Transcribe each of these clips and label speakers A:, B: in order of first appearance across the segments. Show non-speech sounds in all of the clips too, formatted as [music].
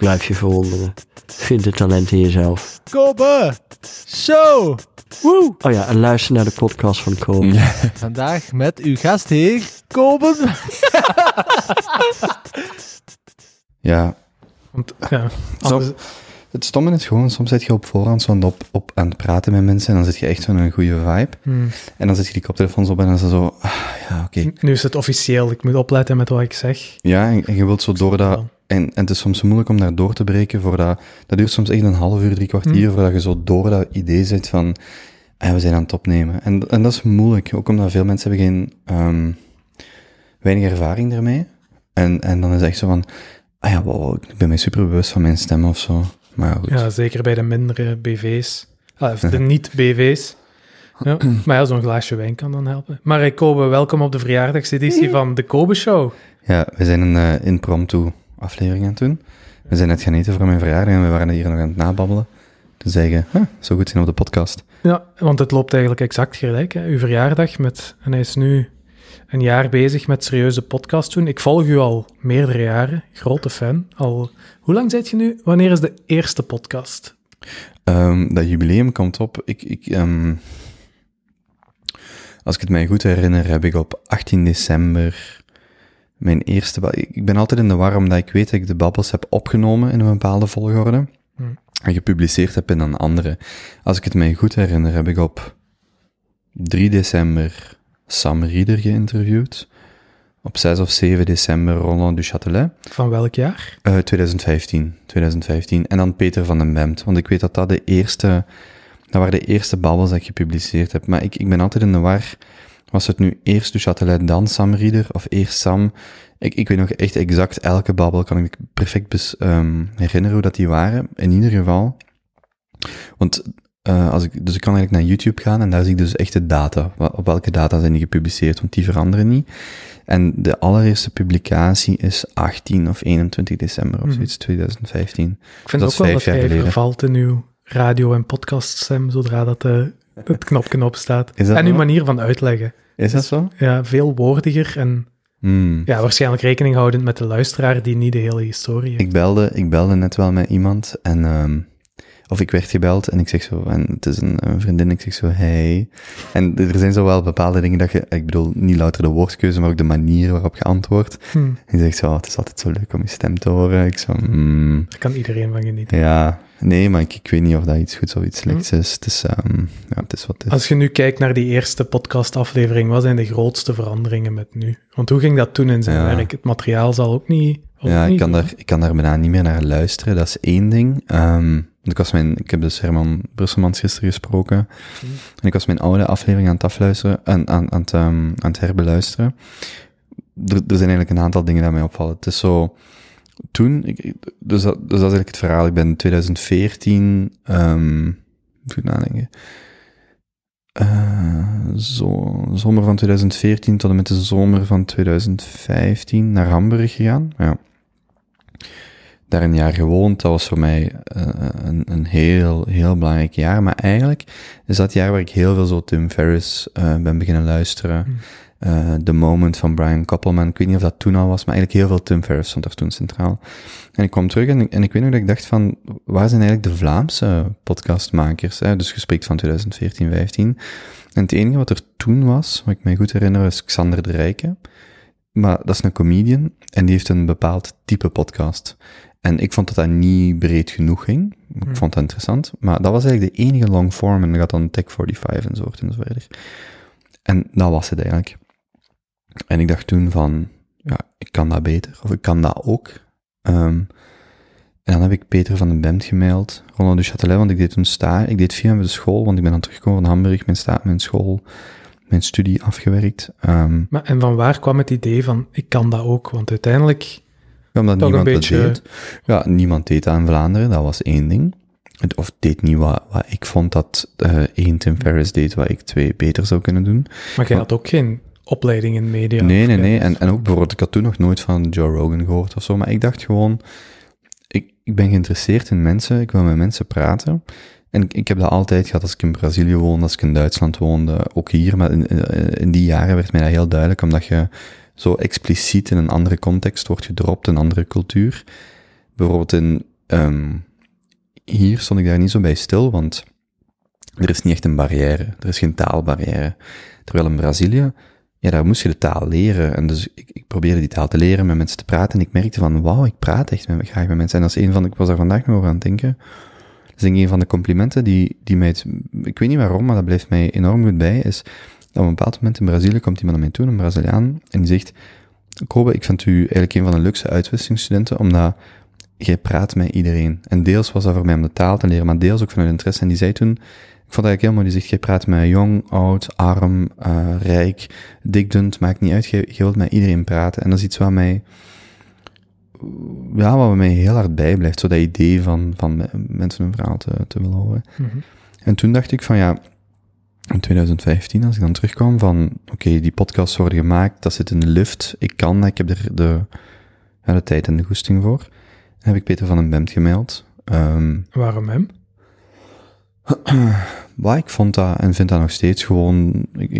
A: Blijf je verwonderen. Vind het talent in jezelf.
B: Kobe Show. Woe.
A: Oh ja, en luister naar de podcast van Kobe.
B: Vandaag met uw gastheer, Kobe.
C: Ja,
D: Want, ja,
C: Zo.
D: anders-
C: het stomme is gewoon, soms zit je op voorhand zo op, op aan het praten met mensen en dan zit je echt zo'n een goede vibe.
D: hmm.
C: En dan zet je die koptelefoons op en dan is het zo, ah, ja, oké.
D: Nu is het officieel, ik moet opletten met wat ik zeg.
C: Ja, en, en je wilt zo door dat... En, en het is soms moeilijk om daar door te breken, voordat, dat duurt soms echt een half uur, drie kwartier,
D: Hm.
C: voordat je zo door dat idee zit van, ah, we zijn aan het opnemen. En, en dat is moeilijk, ook omdat veel mensen hebben geen, ehm, weinig ervaring ermee. En, en dan is het echt zo van, ah ja, wow, ik ben mij super bewust van mijn stem of zo. Maar goed.
D: Ja, zeker bij de mindere BV's. Ah, of de [laughs] niet-BV's. Ja, maar ja, zo'n glaasje wijn kan dan helpen. Maar ik Kobe, welkom op de verjaardagseditie van de Kobe Show.
C: Ja, we zijn een eh, impromptu aflevering aan het doen. We zijn net gaan eten voor mijn verjaardag en we waren hier nog aan het nababbelen. Toen zei je, huh, zo goed zijn op de podcast.
D: Ja, want het loopt eigenlijk exact gelijk. Hè. Uw verjaardag met... En hij is nu een jaar bezig met serieuze podcast doen. Ik volg u al meerdere jaren. Grote fan. Al... Hoe lang zit je nu? Wanneer is de eerste podcast?
C: Ehm, dat jubileum komt op. Ik, ik, ehm, als ik het mij goed herinner, heb ik op 18 december mijn eerste... Ik ben altijd in de war, omdat ik weet dat ik de babbels heb opgenomen in een bepaalde volgorde.
D: Hmm.
C: En gepubliceerd heb in een andere. Als ik het mij goed herinner, heb ik op 3 december Sam Rieder geïnterviewd. Op 6 of 7 december Roland Duchâtelet.
D: Van welk jaar?
C: Eh, 2015, 2015. En dan Peter van den Bemt. Want ik weet dat dat de eerste, dat waren de eerste babbels dat ik gepubliceerd heb. Maar ik, ik ben altijd in de war. Was het nu eerst du Châtelet, dan Sam Rieder, of eerst Sam? Ik, ik weet nog echt exact elke babbel, kan ik perfect bes, ehm, herinneren hoe dat die waren. In ieder geval. Want, eh, als ik, dus ik kan eigenlijk naar YouTube gaan en daar zie ik dus echt de data. Op welke data zijn die gepubliceerd, want die veranderen niet. En de allereerste publicatie is 18 of 21 december of
D: Mhm.
C: zoiets, 2015.
D: Ik vind
C: Dat
D: ook wel
C: vijf
D: dat jij vervalt in uw radio- en podcaststem, zodra dat eh, [laughs] het knopje op staat. En uw manier van uitleggen.
C: Is dat zo?
D: Ja, veel woordiger en
C: Hmm.
D: ja, waarschijnlijk rekening houdend met de luisteraar die niet de hele historie heeft.
C: Ik belde, ik belde net wel met iemand en, ehm, of ik werd gebeld en ik zeg zo, en het is een, een vriendin, ik zeg zo, hey. En er zijn zo wel bepaalde dingen dat je, ik bedoel, niet louter de woordkeuze, maar ook de manier waarop je antwoordt.
D: Hm,
C: En je zegt zo, oh, het is altijd zo leuk om je stem te horen. Ik zo, hmm,
D: daar kan iedereen van genieten.
C: ja, nee, maar ik, ik weet niet of dat iets goeds of iets slechts is. Het is, ehm, ja, het is wat het is.
D: Als je nu kijkt naar die eerste podcastaflevering, wat zijn de grootste veranderingen met nu? Want hoe ging dat toen in zijn
C: Ja.
D: werk? Het materiaal zal ook niet... ook
C: Ja, ik kan, daar, ik kan daar bijna niet meer naar luisteren. Dat is één ding. Ehm, want ik, was mijn, ik heb dus Herman Brusselmans gisteren gesproken. En ik was mijn oude aflevering aan het afluisteren, aan, aan, aan, het, ehm, aan het herbeluisteren. Er, er zijn eigenlijk een aantal dingen die mij opvallen. Het is zo, toen, dus, dat, dus dat is eigenlijk het verhaal. Ik ben in 2014, ehm moet ik nadenken, Eh, zo, zomer van 2014 tot en met de zomer van 2015 naar Hamburg gegaan. Ja. Daar een jaar gewoond. Dat was voor mij eh, een, een heel, heel belangrijk jaar. Maar eigenlijk is dat jaar waar ik heel veel zo Tim Ferriss eh, ben beginnen luisteren.
D: Hmm.
C: Eh, The Moment van Brian Koppelman. Ik weet niet of dat toen al was, maar eigenlijk heel veel Tim Ferriss stond daar toen centraal. En ik kwam terug en, ik- en ik weet nog dat ik dacht van, waar zijn eigenlijk de Vlaamse podcastmakers? Hè? Dus gesprek van 2014, 15. En het enige wat er toen was, wat ik mij goed herinner, is Xander de Rijke. Maar dat is een comedian en die heeft een bepaald type podcast. En ik vond dat dat niet breed genoeg ging. Ik
D: Hmm.
C: vond dat interessant. Maar dat was eigenlijk de enige long form. En dat had dan Tech 45 en zo voort en zo verder. En dat was het eigenlijk. En ik dacht toen van, ja, ik kan dat beter. Of ik kan dat ook. Ehm, en dan heb ik Peter van den Bemt gemaild. Ronald de Châtelet, want ik deed toen sta. Ik deed via de school, want ik ben dan teruggekomen van Hamburg. Mijn sta, mijn school, mijn studie afgewerkt. Ehm,
D: Maar, en van waar kwam het idee van, ik kan dat ook? Want uiteindelijk,
C: Ja, omdat niemand
D: beetje-
C: dat deed. Ja, niemand deed dat in Vlaanderen, dat was één ding. het- of deed niet wat, wat ik vond dat eh één Tim Ferriss deed, wat ik twee beter zou kunnen doen.
D: Maar jij had ook geen opleiding in media?
C: nee, nee, nee. En, en ook bijvoorbeeld, ik had toen nog nooit van Joe Rogan gehoord of zo, maar ik dacht gewoon, ik, ik ben geïnteresseerd in mensen, ik wil met mensen praten. En ik, ik heb dat altijd gehad als ik in Brazilië woonde, als ik in Duitsland woonde, ook hier, maar in, in, in die jaren werd mij dat heel duidelijk, omdat je zo expliciet in een andere context wordt gedropt, een andere cultuur. Bijvoorbeeld in, ehm, hier stond ik daar niet zo bij stil, want er is niet echt een barrière, er is geen taalbarrière. Terwijl in Brazilië, ja, daar moest je de taal leren. En dus ik, ik probeerde die taal te leren, met mensen te praten. En ik merkte van, wauw, ik praat echt met, graag met mensen. En dat is een van ik was daar vandaag nog over aan het denken. Dat is een van de complimenten die, die mij, ik weet niet waarom, maar dat blijft mij enorm goed bij, is dat op een bepaald moment in Brazilië komt iemand naar mij toe, een Braziliaan, en die zegt, Kobe, ik vind u eigenlijk een van de leukste uitwisselingsstudenten, omdat jij praat met iedereen. En deels was dat voor mij om de taal te leren, maar deels ook vanuit interesse. En die zei toen, ik vond dat eigenlijk mooi, die zegt, jij praat met jong, oud, arm, eh, rijk, dik, dun, maakt niet uit, jij wilt met iedereen praten. En dat is iets wat mij, ja, wat mij heel hard bijblijft, zo dat idee van, van me- mensen hun verhaal te, te willen horen.
D: Mhm.
C: En toen dacht ik van ja, in 2015, als ik dan terugkwam van, oké, die podcasts worden gemaakt, dat zit in de lift, ik kan, ik heb er de, ja, de tijd en de goesting voor. Dan heb ik Peter van den Bemt gemaild. Ehm,
D: Waarom hem? [clears throat]
C: maar ik vond dat en vind dat nog steeds gewoon. Ik,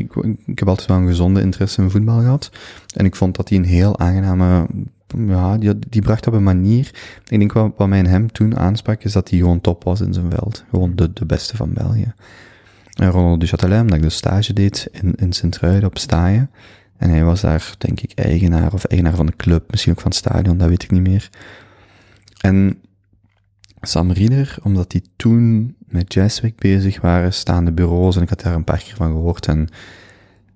C: ik, heb altijd wel een gezonde interesse in voetbal gehad. En ik vond dat hij een heel aangename. Ja, die, die bracht op een manier. Ik denk wat, mij in hem toen aansprak, is dat hij gewoon top was in zijn veld. Gewoon de, de beste van België. En Ronald Duchatelet, omdat ik dus stage deed in, in Sint-Truiden op Staaien. En hij was daar, denk ik, eigenaar of eigenaar van de club, misschien ook van het stadion, dat weet ik niet meer. En Sam Rieder, omdat die toen met Jazzwick bezig waren, staande bureaus, en ik had daar een paar keer van gehoord. En,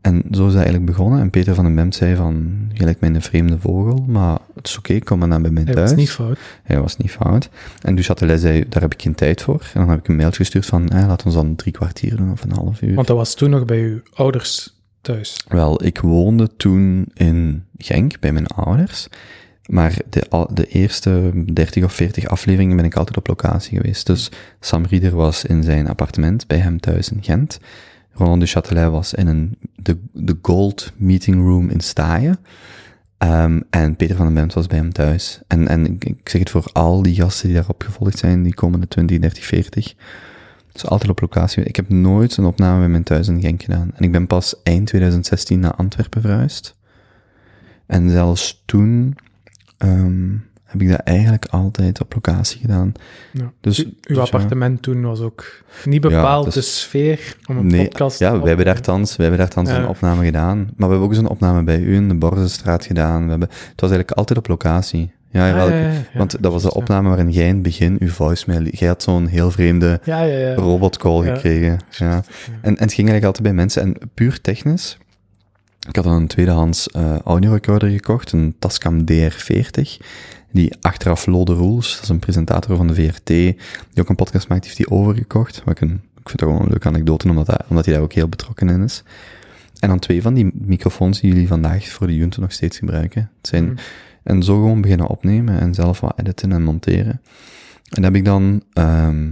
C: en zo is dat eigenlijk begonnen. En Peter van den Bemt zei van, je lijkt mij een vreemde vogel, maar het is oké, kom maar naar bij mij
D: Hij
C: thuis.
D: was niet fout.
C: Hij was niet fout. En dus Chatelet zei, daar heb ik geen tijd voor. En dan heb ik een mailtje gestuurd van, eh, laat ons dan drie kwartier doen of een half uur.
D: Want dat was toen nog bij uw ouders thuis.
C: Wel, ik woonde toen in Genk bij mijn ouders. Maar de, de eerste 30 of 40 afleveringen ben ik altijd op locatie geweest. Dus Sam Rieder was in zijn appartement bij hem thuis in Gent. Roland de Chatelet was in een, de, de Gold Meeting Room in Staaien. Ehm, en Peter van den Bemt was bij hem thuis. En, en ik, ik zeg het voor al die gasten die daarop gevolgd zijn, die komende 20, 30, 40. Dus altijd op locatie. Ik heb nooit een opname bij mijn thuis in Genk gedaan. En ik ben pas eind 2016 naar Antwerpen verhuisd. En zelfs toen ehm, heb ik dat eigenlijk altijd op locatie gedaan.
D: Ja.
C: Dus,
D: uw
C: dus ja.
D: appartement toen was ook niet bepaald
C: dus-
D: de sfeer om een
C: Nee,
D: podcast
C: ja,
D: op
C: wij hebben
D: te
C: daar thans, wij hebben daar thans een opname gedaan. Maar we hebben ook eens een opname bij u in de Borzenstraat gedaan. We hebben, het was eigenlijk altijd op locatie. Ja,
D: Ah,
C: want dat was de opname waarin jij in het begin uw voicemail... Jij had zo'n heel vreemde robotcall gekregen. Ja. En, en het ging eigenlijk altijd bij mensen. En puur technisch... Ik had dan een tweedehands eh audiorecorder gekocht, een Tascam DR40. Die achteraf Lode Roels, dat is een presentator van de VRT, die ook een podcast maakt, heeft die overgekocht. Wat ik, een, ik vind dat gewoon een leuke anekdote, omdat, hij- omdat hij daar ook heel betrokken in is. En dan twee van die microfoons die jullie vandaag voor de Junte nog steeds gebruiken. Het zijn,
D: Mhm.
C: En zo gewoon beginnen opnemen en zelf wat editen en monteren. En dat heb ik dan, ehm,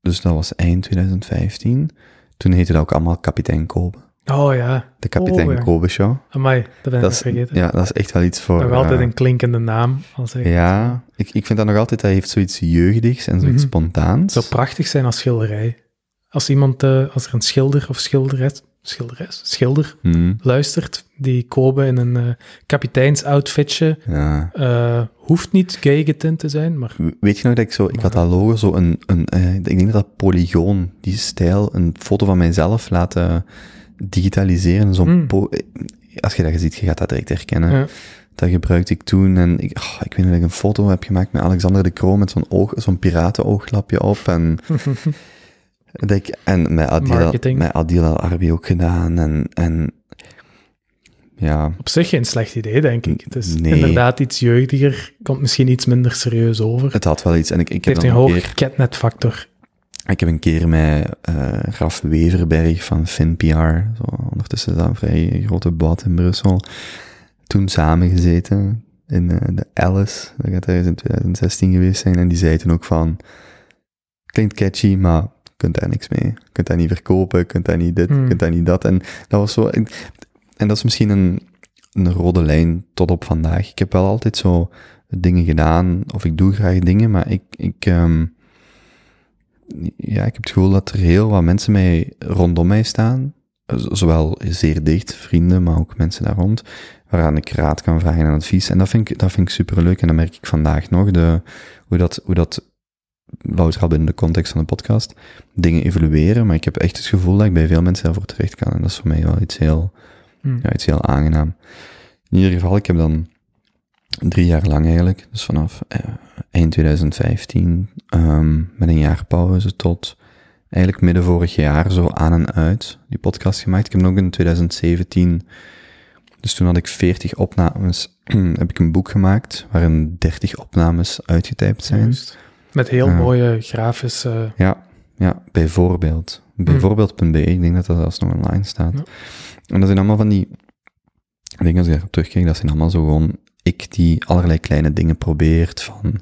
C: dus dat was eind 2015. Toen heette dat ook allemaal Kapitein Kobe.
D: Oh ja,
C: De Kapitein
D: Oh, ja.
C: Kobe Show.
D: amai, dat ben ik
C: Dat
D: nog
C: is,
D: vergeten.
C: ja, dat is echt wel iets voor...
D: Nog altijd
C: eh,
D: een klinkende naam. Als ik
C: Ja, ik, ik vind dat nog altijd, dat heeft zoiets jeugdigs en zoiets
D: Mhm.
C: spontaans.
D: Het zou prachtig zijn als schilderij. Als iemand, eh, als er een schilder of schilderes, schilderes, schilder
C: Hmm,
D: luistert, die Kobe in een eh kapiteinsoutfitje,
C: ja.
D: hoeft niet gay getint te zijn, maar
C: Weet je nog dat ik zo, ik had dat logo zo een, een ik denk dat dat polygoon, die stijl, een foto van mijzelf laten digitaliseren. Zo'n
D: Mm.
C: po- eh, als je dat ziet, je gaat dat direct herkennen.
D: Ja.
C: Dat gebruikte ik toen en ik, oh, ik weet niet dat ik een foto heb gemaakt met Alexander de Croo met zo'n oog, zo'n piratenoogklapje op en, [laughs] dat ik, en met Adila,
D: Marketing.
C: met Adila Arbi ook gedaan en, en ja,
D: op zich geen slecht idee, denk ik. Het is
C: Nee.
D: inderdaad iets jeugdiger, komt misschien iets minder serieus over. Het
C: het had wel iets en ik, ik heb
D: heeft een hoger
C: keer,
D: catnet-factor.
C: Ik heb een keer met eh Raf Weverberg van FinPR, zo, ondertussen is dat een vrij grote bad in Brussel, toen samengezeten in eh, de Alice, dat gaat ergens in 2016 geweest zijn, en die zei toen ook van, klinkt catchy, maar kunt daar niks mee. Kunt daar niet verkopen, kunt daar niet dit,
D: Hmm.
C: kunt daar niet dat. En dat was zo, en, en dat is misschien een, een rode lijn tot op vandaag. Ik heb wel altijd zo dingen gedaan, of ik doe graag dingen, maar ik, ik, ehm, ja, ik heb het gevoel dat er heel wat mensen mij rondom mij staan, zowel zeer dicht, vrienden, maar ook mensen daar rond, waaraan ik raad kan vragen en advies. En dat vind ik, dat vind ik superleuk en dat merk ik vandaag nog, de, hoe dat, hoe dat louter al binnen de context van de podcast, dingen evolueren, maar ik heb echt het gevoel dat ik bij veel mensen daarvoor terecht kan. En dat is voor mij wel iets heel,
D: Hm.
C: ja, iets heel aangenaam. In ieder geval, ik heb dan drie jaar lang eigenlijk, dus vanaf eh, eind 2015, ehm, met een jaar pauze tot eigenlijk midden vorig jaar zo aan en uit die podcast gemaakt. Ik heb hem ook in 2017, dus toen had ik 40 opnames, [clears throat] heb ik een boek gemaakt waarin 30 opnames uitgetypt zijn.
D: Juist. Met heel
C: Ja.
D: mooie grafische...
C: Ja, ja, bijvoorbeeld. Bijvoorbeeld.be, ik denk dat dat zelfs nog online staat.
D: Ja.
C: En dat zijn allemaal van die, ik denk als ik daarop terugkijk, dat zijn allemaal zo gewoon ik die allerlei kleine dingen probeert van,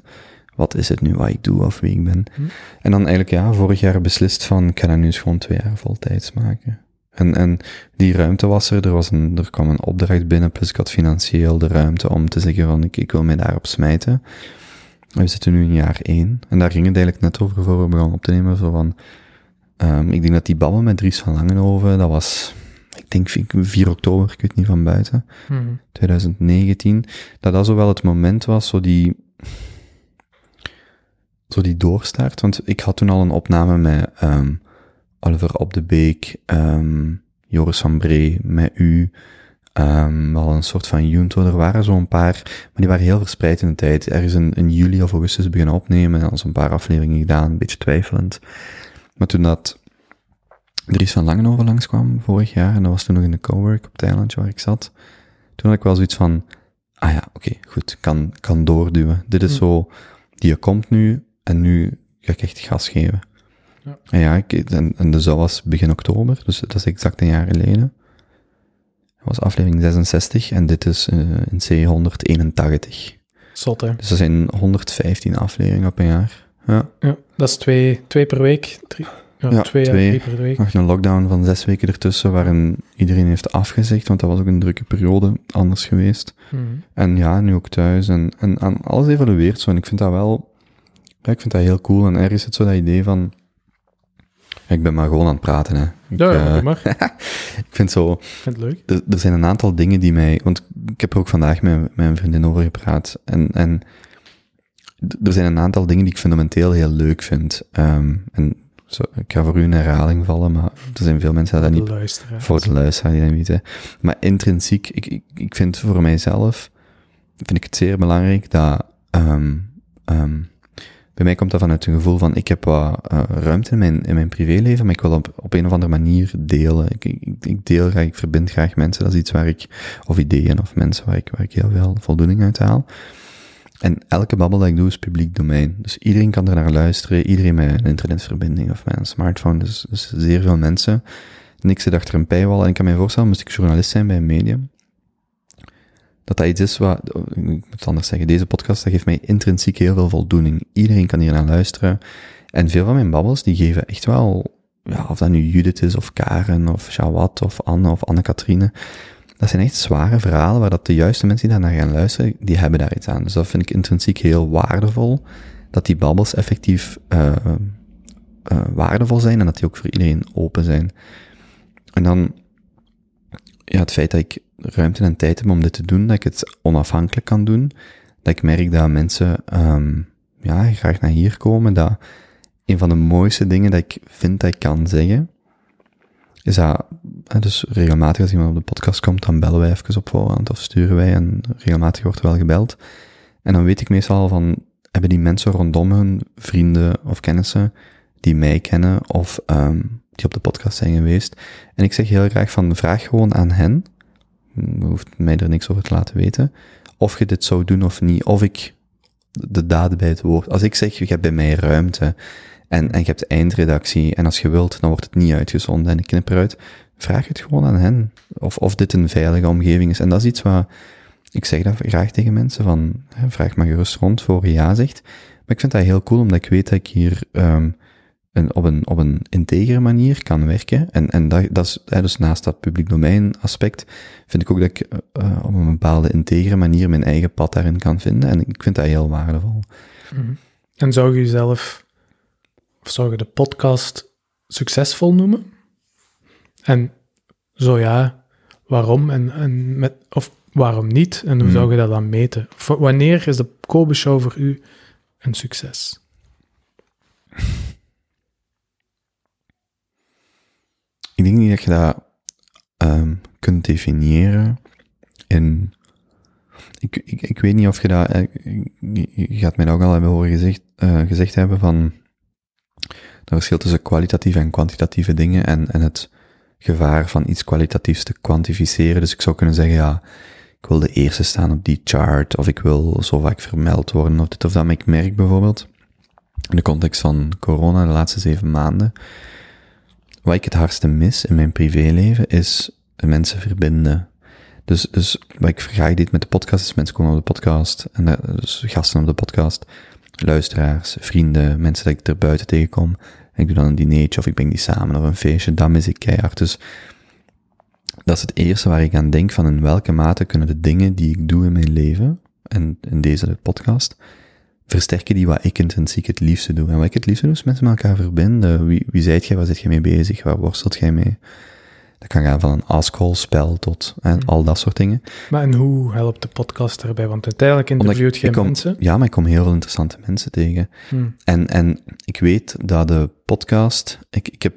C: wat is het nu wat ik doe of wie ik ben.
D: Hm.
C: En dan eigenlijk, ja, vorig jaar beslist van, ik ga dat nu eens gewoon twee jaar voltijds maken. En, en die ruimte was er, er, was een, er kwam een opdracht binnen, plus ik had financieel de ruimte om te zeggen van, ik, ik wil mij daarop smijten. En We zitten nu in jaar één. En daar ging het eigenlijk net over voor we begonnen op te nemen. Zo van, ehm, ik denk dat die babbel met Dries van Langenhoven, dat was, ik denk 4 oktober, ik weet niet van buiten,
D: Hm.
C: 2019, dat dat zo wel het moment was, zo die, zo die doorstart. Want ik had toen al een opname met ehm, Oliver Op de Beek, ehm, Joris van Bree, met u, ehm wel een soort van Junto. Er waren zo'n paar, maar die waren heel verspreid in de tijd. Ergens in, in juli of augustus beginnen opnemen en al zo'n paar afleveringen gedaan, een beetje twijfelend. Maar toen dat Dries van Langenhoven langskwam vorig jaar, en dat was toen nog in de cowork op het eilandje waar ik zat, toen had ik wel zoiets van, ah ja, oké, goed, kan, kan doorduwen. Dit is
D: Hm.
C: zo, die komt nu, en nu ga ik echt gas geven.
D: Ja.
C: En ja, ik, en, en dus dat was begin oktober, dus dat is exact een jaar geleden. Dat was aflevering 66 en dit is eh, in C181.
D: Zot, hè?
C: Dus dat zijn 115 afleveringen op een jaar. Ja.
D: Ja, dat is twee, twee per week. Drie, ja,
C: Ja,
D: twee,
C: twee.
D: ja, per week.
C: Nog een lockdown van zes weken ertussen, waarin iedereen heeft afgezegd, want dat was ook een drukke periode anders geweest.
D: Hm.
C: En ja, nu ook thuis. En, en, en alles evolueert zo. En ik vind dat wel, ja, ik vind dat heel cool. En er is het zo dat idee van, ik ben maar gewoon aan het praten, hè. Ik,
D: Ja, ja,
C: eh,
D: maar. [laughs]
C: ik vind zo,
D: Ik vind het leuk.
C: er, er zijn een aantal dingen die mij, want ik heb er ook vandaag met, mijn vriendin over gepraat. En, en er zijn een aantal dingen die ik fundamenteel heel leuk vind. Ehm, en zo, ik ga voor u een herhaling vallen, maar er zijn veel mensen die dat niet
D: luisteren.
C: voor de luisteraar die dat niet weten. Maar intrinsiek, ik, ik, ik vind voor mijzelf, vind ik het zeer belangrijk dat, ehm ehm bij mij komt dat vanuit een gevoel van, ik heb wat eh, ruimte in mijn, in mijn privéleven, maar ik wil op, op een of andere manier delen. Ik, ik, ik deel graag, ik verbind graag mensen, dat is iets waar ik, of ideeën of mensen waar ik, waar ik heel veel voldoening uit haal. En elke babbel dat ik doe is publiek domein. Dus iedereen kan er naar luisteren, iedereen met een internetverbinding of met een smartphone, dus, dus zeer veel mensen. Niks zit achter een paywall. En ik kan me voorstellen, moest ik journalist zijn bij een medium, dat dat iets is wat, ik moet het anders zeggen, deze podcast, dat geeft mij intrinsiek heel veel voldoening. Iedereen kan hier naar luisteren. En veel van mijn babbels, die geven echt wel, ja, of dat nu Judith is, of Karen, of Shawat, of Anne, of Anne-Katrine. Dat zijn echt zware verhalen waar dat de juiste mensen die daar naar gaan luisteren, die hebben daar iets aan. Dus dat vind ik intrinsiek heel waardevol, dat die babbels effectief uh, waardevol zijn en dat die ook voor iedereen open zijn. En dan, ja, het feit dat ik ruimte en tijd heb om dit te doen, dat ik het onafhankelijk kan doen, dat ik merk dat mensen, um, ja, graag naar hier komen, dat een van de mooiste dingen dat ik vind dat ik kan zeggen, is dat, dus regelmatig als iemand op de podcast komt, dan bellen wij even op voorhand of sturen wij en regelmatig wordt er wel gebeld. En dan weet ik meestal al van, hebben die mensen rondom hun vrienden of kennissen die mij kennen of um, die op de podcast zijn geweest. En ik zeg heel graag van, vraag gewoon aan hen, je hoeft mij er niks over te laten weten, of je dit zou doen of niet, of ik de daden bij het woord. Als ik zeg, je hebt bij mij ruimte, en, en je hebt eindredactie, en als je wilt, dan wordt het niet uitgezonden en ik knip eruit. Vraag het gewoon aan hen, of, of dit een veilige omgeving is. En dat is iets wat, ik zeg dat graag tegen mensen, van, vraag maar gerust rond voor je ja zegt. Maar ik vind dat heel cool, omdat ik weet dat ik hier um, een, op, een, op een integere manier kan werken. En, en dat, dat is, hè, dus naast dat publiek domein aspect, vind ik ook dat ik eh, eh, op een bepaalde integere manier mijn eigen pad daarin kan vinden. En ik vind dat heel waardevol.
D: En zou je jezelf, of zou je de podcast succesvol noemen? En zo ja, waarom en, en met, of waarom niet? En hoe
C: Hmm.
D: zou je dat dan meten? Wanneer is de Kobe Show voor u een succes?
C: Ik denk niet dat je dat ehm, kunt definiëren in... Ik, ik, ik weet niet of je dat... eh, Je gaat mij ook al hebben horen gezegd, eh, gezegd hebben van... Het verschil tussen kwalitatieve en kwantitatieve dingen en, en het gevaar van iets kwalitatiefs te kwantificeren. Dus ik zou kunnen zeggen, ja, ik wil de eerste staan op die chart, of ik wil zo vaak vermeld worden, of dit of dat. Maar ik merk bijvoorbeeld, in de context van corona, de laatste zeven maanden, wat ik het hardste mis in mijn privéleven is mensen verbinden. Dus, dus wat ik graag deed met de podcast is mensen komen op de podcast. En dus gasten op de podcast, luisteraars, vrienden, mensen dat ik er buiten tegenkom. En ik doe dan een dinertje of ik breng die samen of een feestje. Dat mis ik keihard. Dus dat is het eerste waar ik aan denk van in welke mate kunnen de dingen die ik doe in mijn leven, en in deze podcast, versterken die wat ik intrinsiek het liefste doe. En wat ik het liefste doe is mensen met elkaar verbinden. Wie, wie zijt jij, waar zit jij mee bezig, waar worstelt jij mee? Dat kan gaan van een ask-call-spel tot en al dat soort dingen.
D: Maar en hoe helpt de podcast daarbij? Want uiteindelijk interviewt je mensen.
C: Ja, maar ik kom heel veel interessante mensen tegen.
D: Hm.
C: En, en ik weet dat de podcast, ik, ik, heb,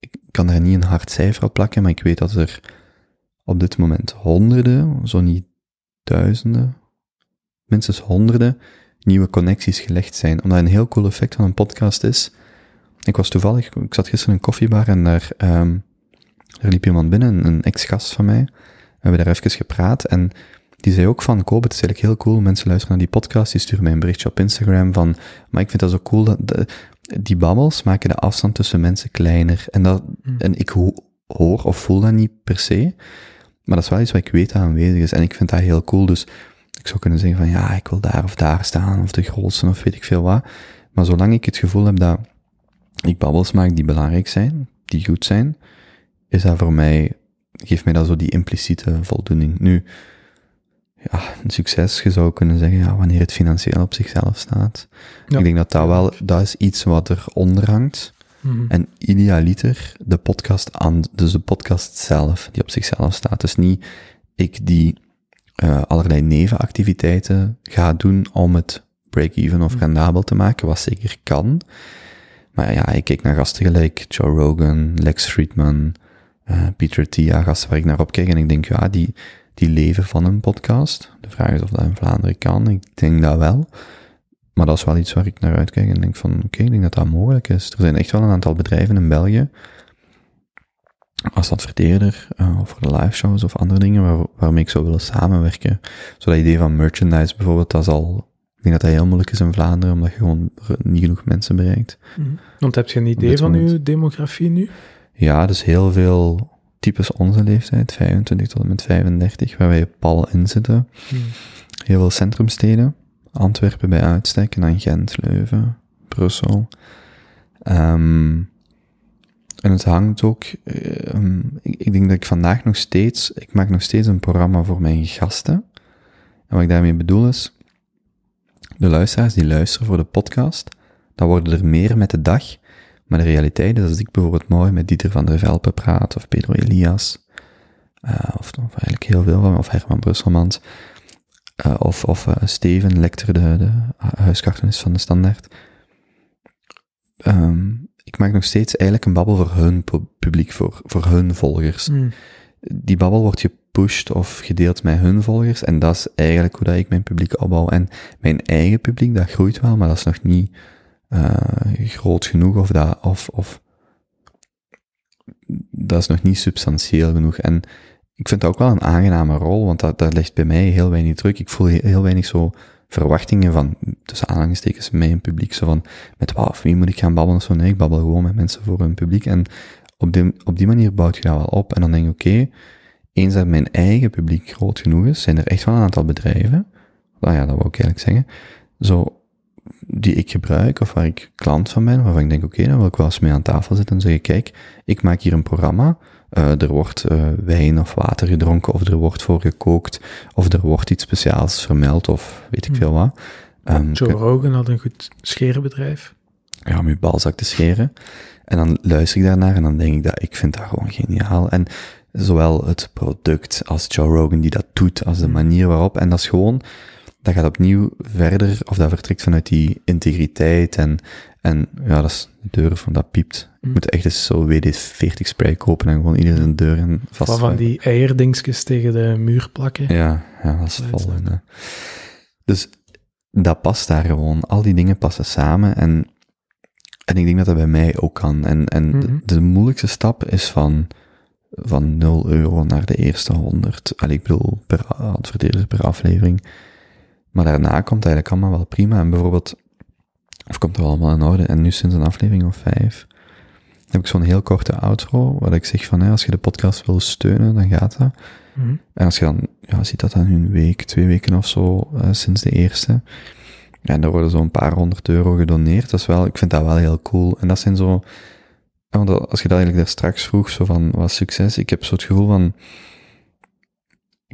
C: ik kan daar niet een hard cijfer op plakken, maar ik weet dat er op dit moment honderden, zo niet duizenden, minstens honderden nieuwe connecties gelegd zijn. Omdat een heel cool effect van een podcast is. Ik was toevallig, ik zat gisteren in een koffiebar en daar, ehm er liep iemand binnen, een, ex-gast van mij. We hebben daar even gepraat en die zei ook van, Koop, het is eigenlijk heel cool, mensen luisteren naar die podcast, die sturen mij een berichtje op Instagram van, maar ik vind dat zo cool, dat de- die babbels maken de afstand tussen mensen kleiner. En, dat, en ik ho- hoor of voel dat niet per se, maar dat is wel iets wat ik weet dat aanwezig is. En ik vind dat heel cool, dus ik zou kunnen zeggen van, ja, ik wil daar of daar staan, of de grootste, of weet ik veel wat. Maar zolang ik het gevoel heb dat ik babbels maak die belangrijk zijn, die goed zijn, is dat voor mij, geeft mij dat zo die impliciete voldoening. Nu, ja, een succes, je zou kunnen zeggen, ja, wanneer het financieel op zichzelf staat.
D: Ja.
C: Ik denk dat dat wel, dat is iets wat eronder hangt.
D: Mhm.
C: En idealiter de podcast aan, dus de podcast zelf, die op zichzelf staat. Dus niet ik die eh, allerlei nevenactiviteiten ga doen om het break-even of rendabel te maken, wat zeker kan. Maar ja, ik kijk naar gasten gelijk Joe Rogan, Lex Friedman, eh, Peter Tia, gasten waar ik naar opkijk en ik denk, ja, die, die leven van een podcast. De vraag is of dat in Vlaanderen kan. Ik denk dat wel. Maar dat is wel iets waar ik naar uitkijk en denk van, oké, ik denk dat dat mogelijk is. Er zijn echt wel een aantal bedrijven in België, als adverteerder, eh, of voor de live shows of andere dingen, waar, waarmee ik zou willen samenwerken. Zo dat idee van merchandise bijvoorbeeld, dat is al, ik denk dat dat heel moeilijk is in Vlaanderen, omdat je gewoon niet genoeg mensen bereikt.
D: Want heb je een idee van uw demografie nu?
C: Ja, dus heel veel types onze leeftijd, 25 tot en met 35, waar wij pal in zitten. Heel veel centrumsteden. Antwerpen bij uitstek, en dan Gent, Leuven, Brussel. Ehm, en het hangt ook, ehm, ik, ik denk dat ik vandaag nog steeds, ik maak nog steeds een programma voor mijn gasten. En wat ik daarmee bedoel is, de luisteraars die luisteren voor de podcast, dan worden er meer met de dag. Maar de realiteit is, als ik bijvoorbeeld morgen met Dieter van der Velpen praat, of Pedro Elias, eh, of, of eigenlijk heel veel van, of Herman Brusselmans, eh, of, of eh, Steven Lecter, de, de huiskartonist van de Standaard. Ehm, ik maak nog steeds eigenlijk een babbel voor hun pu- publiek, voor, voor hun volgers.
D: Hm.
C: Die babbel wordt gepusht of gedeeld met hun volgers, en dat is eigenlijk hoe dat ik mijn publiek opbouw. En mijn eigen publiek, dat groeit wel, maar dat is nog niet eh, groot genoeg, of dat, of, of dat is nog niet substantieel genoeg. En ik vind dat ook wel een aangename rol, want dat, daar ligt bij mij heel weinig druk. Ik voel heel, weinig zo verwachtingen van, tussen aanhalingstekens, mijn publiek. Zo van, met of wie moet ik gaan babbelen zo. Nee, ik babbel gewoon met mensen voor hun publiek. En op die, op die manier bouwt je dat wel op. En dan denk je, oké, eens dat mijn eigen publiek groot genoeg is, zijn er echt wel een aantal bedrijven, nou ja, dat wou ik eigenlijk zeggen, zo die ik gebruik of waar ik klant van ben, waarvan ik denk, oké, dan wil ik wel eens mee aan tafel zitten en zeggen, kijk, ik maak hier een programma, eh, er wordt eh, wijn of water gedronken, of er wordt voor gekookt, of er wordt iets speciaals vermeld, of weet ik
D: Hmm.
C: veel wat. Ehm,
D: Joe Rogan had een goed scherenbedrijf.
C: ja, om je balzak te scheren. En dan luister ik daarnaar en dan denk ik dat ik vind dat gewoon geniaal. En zowel het product als Joe Rogan die dat doet, als de
D: Mm.
C: manier waarop. En dat is gewoon, dat gaat opnieuw verder, of dat vertrekt vanuit die integriteit en, en ja, dat is de deur van dat piept. Ik
D: Mm.
C: moet echt eens zo WD-40 spray kopen en gewoon iedereen een deur en vast.
D: Van, die eierdingsjes tegen de muur plakken.
C: Ja, ja, dat is het volgende. Dus dat past daar gewoon. Al die dingen passen samen en, en ik denk dat dat bij mij ook kan. En, en
D: Mhm.
C: de, de moeilijkste stap is van, van 0 euro naar de eerste 100. Allee, ik bedoel, per adverteerder per aflevering. Maar daarna komt eigenlijk allemaal wel prima. En bijvoorbeeld, of komt er allemaal in orde. En nu sinds een aflevering of vijf, heb ik zo'n heel korte outro, waar ik zeg van, hè, als je de podcast wil steunen, dan gaat dat.
D: Mhm.
C: En als je dan, ja, ziet dat dan een week, twee weken of zo, eh, sinds de eerste. En er worden zo'n paar honderd euro gedoneerd. Dat is wel, ik vind dat wel heel cool. En dat zijn zo, want als je dat eigenlijk daar straks vroeg, zo van, wat succes? Ik heb zo het gevoel van,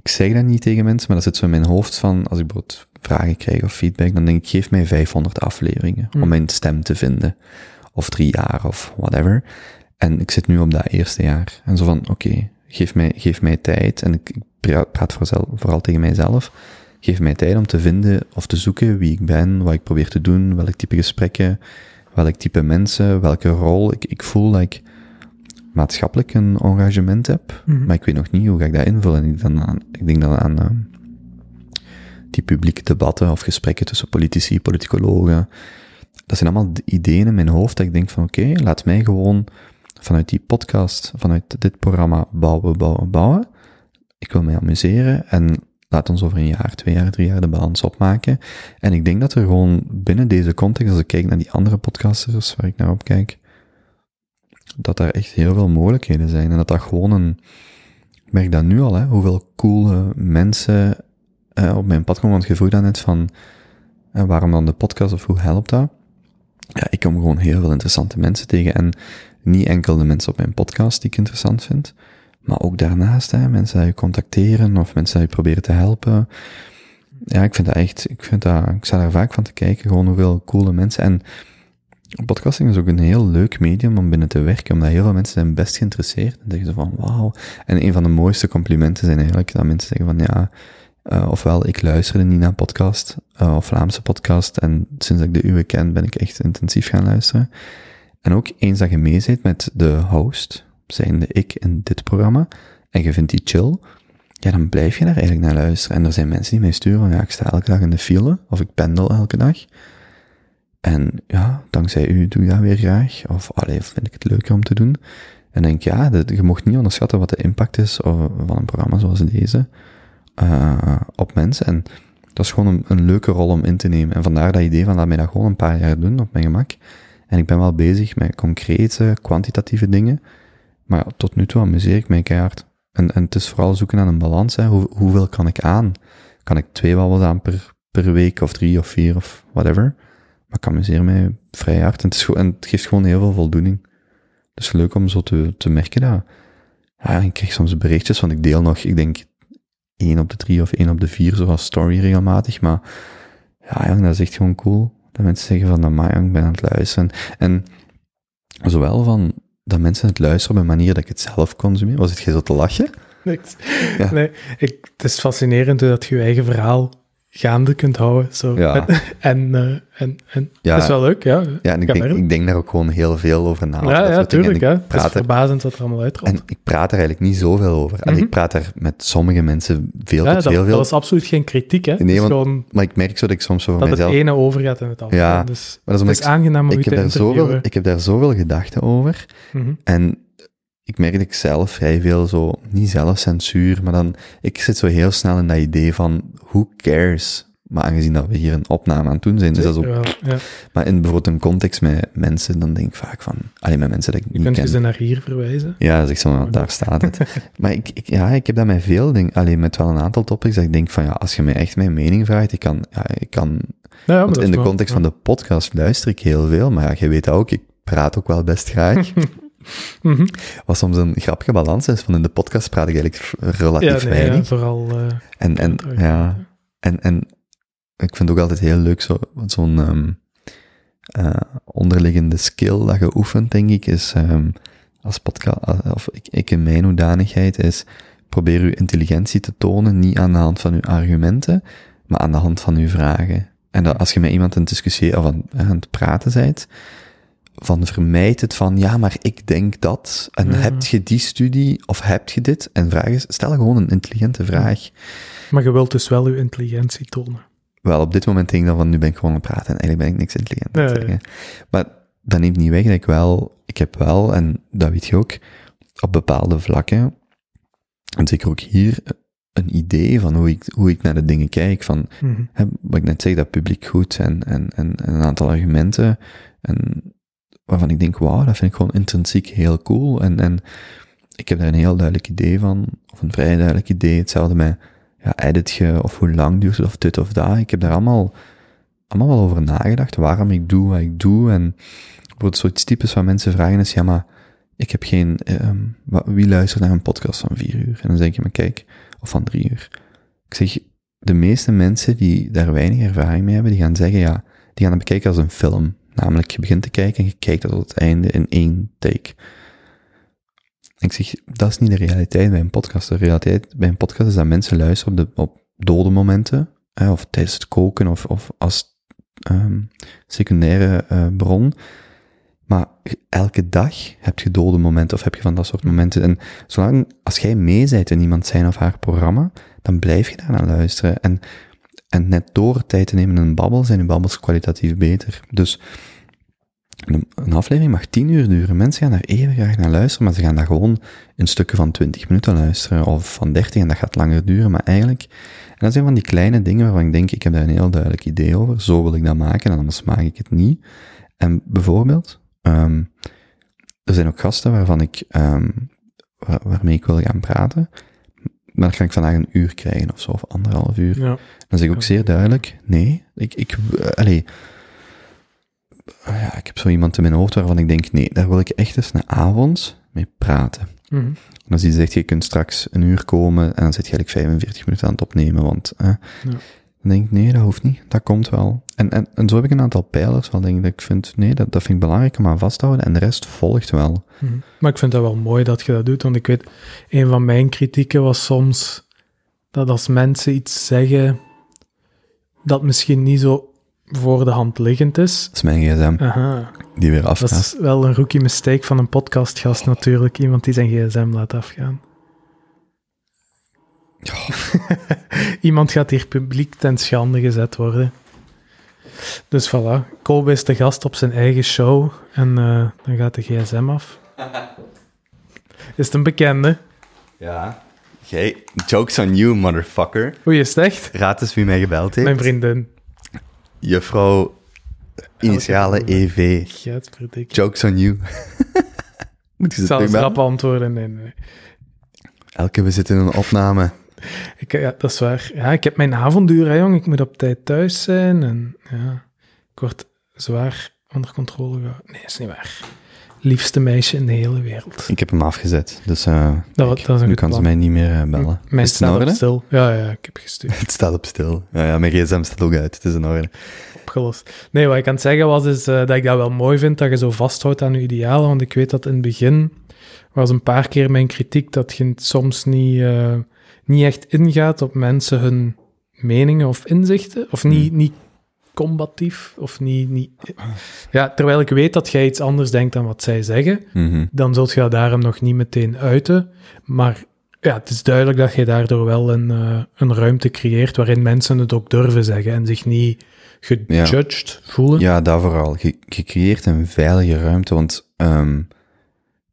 C: ik zeg dat niet tegen mensen, maar dat zit zo in mijn hoofd van, als ik bijvoorbeeld vragen krijg of feedback, dan denk ik, geef mij 500 afleveringen
D: Hmm.
C: om mijn stem te vinden. Of drie jaar of whatever. En ik zit nu op dat eerste jaar. En zo van, oké, geef, mij, geef mij tijd. En ik ik pra- praat vooral, vooral tegen mijzelf. Geef mij tijd om te vinden of te zoeken wie ik ben, wat ik probeer te doen, welk type gesprekken, welk type mensen, welke rol. Ik, ik voel dat ik maatschappelijk een engagement heb,
D: Mhm.
C: maar ik weet nog niet hoe ga ik dat invullen. En ik, dan aan, ik denk dan aan ehm, die publieke debatten of gesprekken tussen politici, politicologen. Dat zijn allemaal ideeën in mijn hoofd dat ik denk van oké, laat mij gewoon vanuit die podcast, vanuit dit programma bouwen, bouwen, bouwen. Ik wil mij amuseren en laat ons over een jaar, twee jaar, drie jaar de balans opmaken. En ik denk dat er gewoon binnen deze context, als ik kijk naar die andere podcasters waar ik naar op kijk, dat daar echt heel veel mogelijkheden zijn. En dat dat gewoon een, ik merk dat nu al, hè, hoeveel coole mensen op mijn pad komen. Want je vroeg dan net van, waarom dan de podcast of hoe helpt dat? Ja, ik kom gewoon heel veel interessante mensen tegen. En niet enkel de mensen op mijn podcast die ik interessant vind, maar ook daarnaast, hè, mensen die je contacteren of mensen die je proberen te helpen. Ja, ik vind dat echt, ik vind dat, ik sta daar vaak van te kijken, gewoon hoeveel coole mensen. En podcasting is ook een heel leuk medium om binnen te werken, omdat heel veel mensen zijn best geïnteresseerd. En zeggen ze van, wauw. En een van de mooiste complimenten zijn eigenlijk dat mensen zeggen van, ja, eh, ofwel ik luisterde niet naar podcast, eh, of Vlaamse podcast, en sinds ik de uwe ken, ben ik echt intensief gaan luisteren. En ook eens dat je meezit met de host, zijnde ik in dit programma, en je vindt die chill, ja, dan blijf je daar eigenlijk naar luisteren. En er zijn mensen die mij sturen van, ja, ik sta elke dag in de file, of ik pendel elke dag. En ja, dankzij u doe ik dat weer graag. Of allee, vind ik het leuker om te doen. En denk, ja, je mocht niet onderschatten wat de impact is van een programma zoals deze eh, op mensen. En dat is gewoon een, leuke rol om in te nemen. En vandaar dat idee van laat mij dat gewoon een paar jaar doen op mijn gemak. En ik ben wel bezig met concrete, kwantitatieve dingen. Maar tot nu toe amuseer ik mij keihard. En, en het is vooral zoeken naar een balans. Hè. Hoe, hoeveel kan ik aan? Kan ik twee babbels aan per, per week of drie of vier of whatever? Maar ik amuseer mij vrij hard. En het, is, en het geeft gewoon heel veel voldoening. Dus leuk om zo te, te merken dat... Ja, ik krijg soms berichtjes, want ik deel nog, ik denk, één op de drie of één op de vier, zoals story regelmatig. Maar ja, jong, dat is echt gewoon cool. Dat mensen zeggen van, nou, jong, ik ben aan het luisteren. En zowel van dat mensen het luisteren op een manier dat ik het zelf consumeer. Was het jij zo te lachen?
D: Niks.
C: Ja.
D: Nee, ik, het is fascinerend hoe dat je je eigen verhaal gaande kunt houden. Zo.
C: Ja.
D: En, eh, en, en
C: Ja.
D: dat is wel leuk, ja.
C: Ja, en ik denk, ik denk daar ook gewoon heel veel over na.
D: ja, ja, tuurlijk.
C: ik
D: Hè. Het is
C: er-
D: verbazend wat er allemaal uitrolt.
C: En ik praat er eigenlijk niet zoveel over.
D: Mhm.
C: Ik praat er met sommige mensen veel
D: ja,
C: tot
D: dat,
C: heel
D: dat
C: veel.
D: was absoluut geen kritiek, hè.
C: Nee,
D: is
C: want-
D: gewoon
C: Maar ik merk zo dat ik soms zo voor
D: dat het
C: mezelf...
D: ene overgaat en het andere.
C: Ja,
D: dus
C: Maar dat is
D: is aangenaam om
C: ik, ik, heb daar zoveel, ik heb daar zoveel gedachten over.
D: Mhm.
C: En ik merk dat ik zelf vrij veel zo, niet zelfcensuur, maar dan, ik zit zo heel snel in dat idee van, who cares? Maar aangezien dat we hier een opname aan het doen zijn, is dat
D: wel, ja.
C: maar in bijvoorbeeld een context met mensen, dan denk ik vaak van, alleen met mensen dat ik
D: Je
C: niet
D: kunt
C: ken.
D: je ze naar hier verwijzen.
C: Ja, zeg zo, maar daar staat het. [laughs] maar ik, ik, ja, ik heb dat met veel dingen, alleen met wel een aantal topics, dat ik denk van, ja, als je mij echt mijn mening vraagt, ik kan, ja, ik kan
D: Ja,
C: Want in
D: is
C: de context van de podcast luister ik heel veel, maar ja, je weet dat ook, ik praat ook wel best graag. [laughs]
D: Mhm.
C: Wat soms een grappige balans is, van in de podcast praat ik eigenlijk relatief
D: Ja, nee, ja,
C: weinig.
D: vooral... eh,
C: en, en, ja, en, en ik vind het ook altijd heel leuk, zo, zo'n eh, onderliggende skill dat je oefent, denk ik, is ehm, als podcast, of ik, ik in mijn hoedanigheid, is probeer uw intelligentie te tonen, niet aan de hand van uw argumenten, maar aan de hand van uw vragen. En dat als je met iemand aan het discussiëren of aan, aan het praten bent, van vermijd het van, ja, maar ik denk dat, en
D: Ja.
C: heb je die studie, of heb je dit? En vraag is, stel gewoon een intelligente vraag.
D: Maar je wilt dus wel je intelligentie tonen.
C: Wel, op dit moment denk ik dan van, nu ben ik gewoon aan het praten en eigenlijk ben ik niks intelligent aan zeggen. Maar dat neemt niet weg dat ik wel, ik heb wel, en dat weet je ook, op bepaalde vlakken, en zeker ook hier, een idee van hoe ik, hoe ik naar de dingen kijk, van,
D: Mhm.
C: hè, wat ik net zeg, dat publiek goed en, en, en, en een aantal argumenten, en waarvan ik denk, wauw, dat vind ik gewoon intrinsiek heel cool, en, en ik heb daar een heel duidelijk idee van, of een vrij duidelijk idee, hetzelfde met, ja, edit je, of hoe lang duurt het, of dit of dat, ik heb daar allemaal, allemaal wel over nagedacht, waarom ik doe wat ik doe, en bijvoorbeeld zoiets typisch wat mensen vragen is, ja, maar ik heb geen, ehm, wie luistert naar een podcast van vier uur? En dan zeg je, maar kijk, of van drie uur. Ik zeg, de meeste mensen die daar weinig ervaring mee hebben, die gaan zeggen, ja, die gaan het bekijken als een film. Namelijk, je begint te kijken en je kijkt tot het einde in één take. Ik zeg, dat is niet de realiteit bij een podcast. De realiteit bij een podcast is dat mensen luisteren op, de, op dode momenten, of tijdens het koken, of, of als ehm, secundaire eh, bron. Maar elke dag heb je dode momenten, of heb je van dat soort momenten. En zolang, als jij mee in iemand zijn of haar programma, dan blijf je daar naar luisteren. En, en net door tijd te nemen in een babbel, zijn je babbels kwalitatief beter. Dus een, een aflevering mag tien uur duren. Mensen gaan daar even graag naar luisteren, maar ze gaan daar gewoon in stukken van 20 minuten luisteren, of van 30, en dat gaat langer duren. Maar eigenlijk, en dat zijn van die kleine dingen waarvan ik denk, ik heb daar een heel duidelijk idee over. Zo wil ik dat maken, en anders maak ik het niet. En bijvoorbeeld, ehm, er zijn ook gasten waarvan ik, ehm, waar- waarmee ik wil gaan praten. Maar dan kan ik vandaag een uur krijgen of zo, of anderhalf uur.
D: Ja.
C: Dan zeg ik ook zeer duidelijk, nee, ik, ik, allee, ja, ik heb zo iemand in mijn hoofd waarvan ik denk, nee, daar wil ik echt eens een avond mee praten.
D: Mhm.
C: En als die zegt, je kunt straks een uur komen en dan zit je eigenlijk 45 minuten aan het opnemen, want, eh, denk nee, dat hoeft niet, dat komt wel. En, en, en zo heb ik een aantal pijlers wel, denk ik, dat ik vind, nee, dat, dat vind ik belangrijk om aan vast te houden en de rest volgt wel.
D: Mhm. Maar ik vind dat wel mooi dat je dat doet, want ik weet, een van mijn kritieken was soms dat als mensen iets zeggen dat misschien niet zo voor de hand liggend is.
C: Dat is mijn gsm,
D: Aha,
C: die weer
D: dat
C: afgaat.
D: is wel een rookie mistake van een podcastgast natuurlijk, iemand die zijn gsm laat afgaan. [laughs] Iemand gaat hier publiek ten schande gezet worden. Dus voilà, Kolbe is de gast op zijn eigen show en eh, dan gaat de gsm af. [laughs] Is het een bekende?
C: Ja. Jij, jokes on you, motherfucker.
D: Hoe is het echt?
C: Raad eens wie mij gebeld heeft.
D: Mijn vriendin.
C: Juffrouw, initiale EV.
D: Gadverdikke.
C: Jokes on you. [laughs] Moet je
D: Ik
C: ze
D: antwoorden. Nee, nee.
C: Elke, we zitten in een opname. [laughs]
D: Ik, ja, dat is waar. Ja, ik heb mijn avonduur, hè, jong. Ik moet op tijd thuis zijn. En ja, ik word zwaar onder controle gehouden. Nee, is niet waar. Liefste meisje in de hele wereld.
C: Ik heb hem afgezet, dus eh,
D: Dat,
C: kijk,
D: dat is een
C: nu
D: goed
C: kan ze mij niet meer eh, bellen.
D: Mijn
C: is het
D: staat op stil. Ja, ja, ik heb gestuurd. [laughs]
C: Het staat op stil. Ja, ja, mijn gsm staat ook uit. Het is in orde.
D: opgelost. Nee, wat ik aan het zeggen was, is eh, dat ik dat wel mooi vind, dat je zo vasthoudt aan je idealen, want ik weet dat in het begin was een paar keer mijn kritiek dat je soms niet, niet echt ingaat op mensen hun meningen of inzichten, of niet, niet combatief, of niet, niet... Ja, terwijl ik weet dat jij iets anders denkt dan wat zij zeggen,
C: Mhm.
D: dan zult je dat daarom nog niet meteen uiten, maar ja, het is duidelijk dat je daardoor wel een, eh, een ruimte creëert waarin mensen het ook durven zeggen en zich niet gejudged voelen.
C: Ja, dat vooral. Je, je creëert een veilige ruimte, want...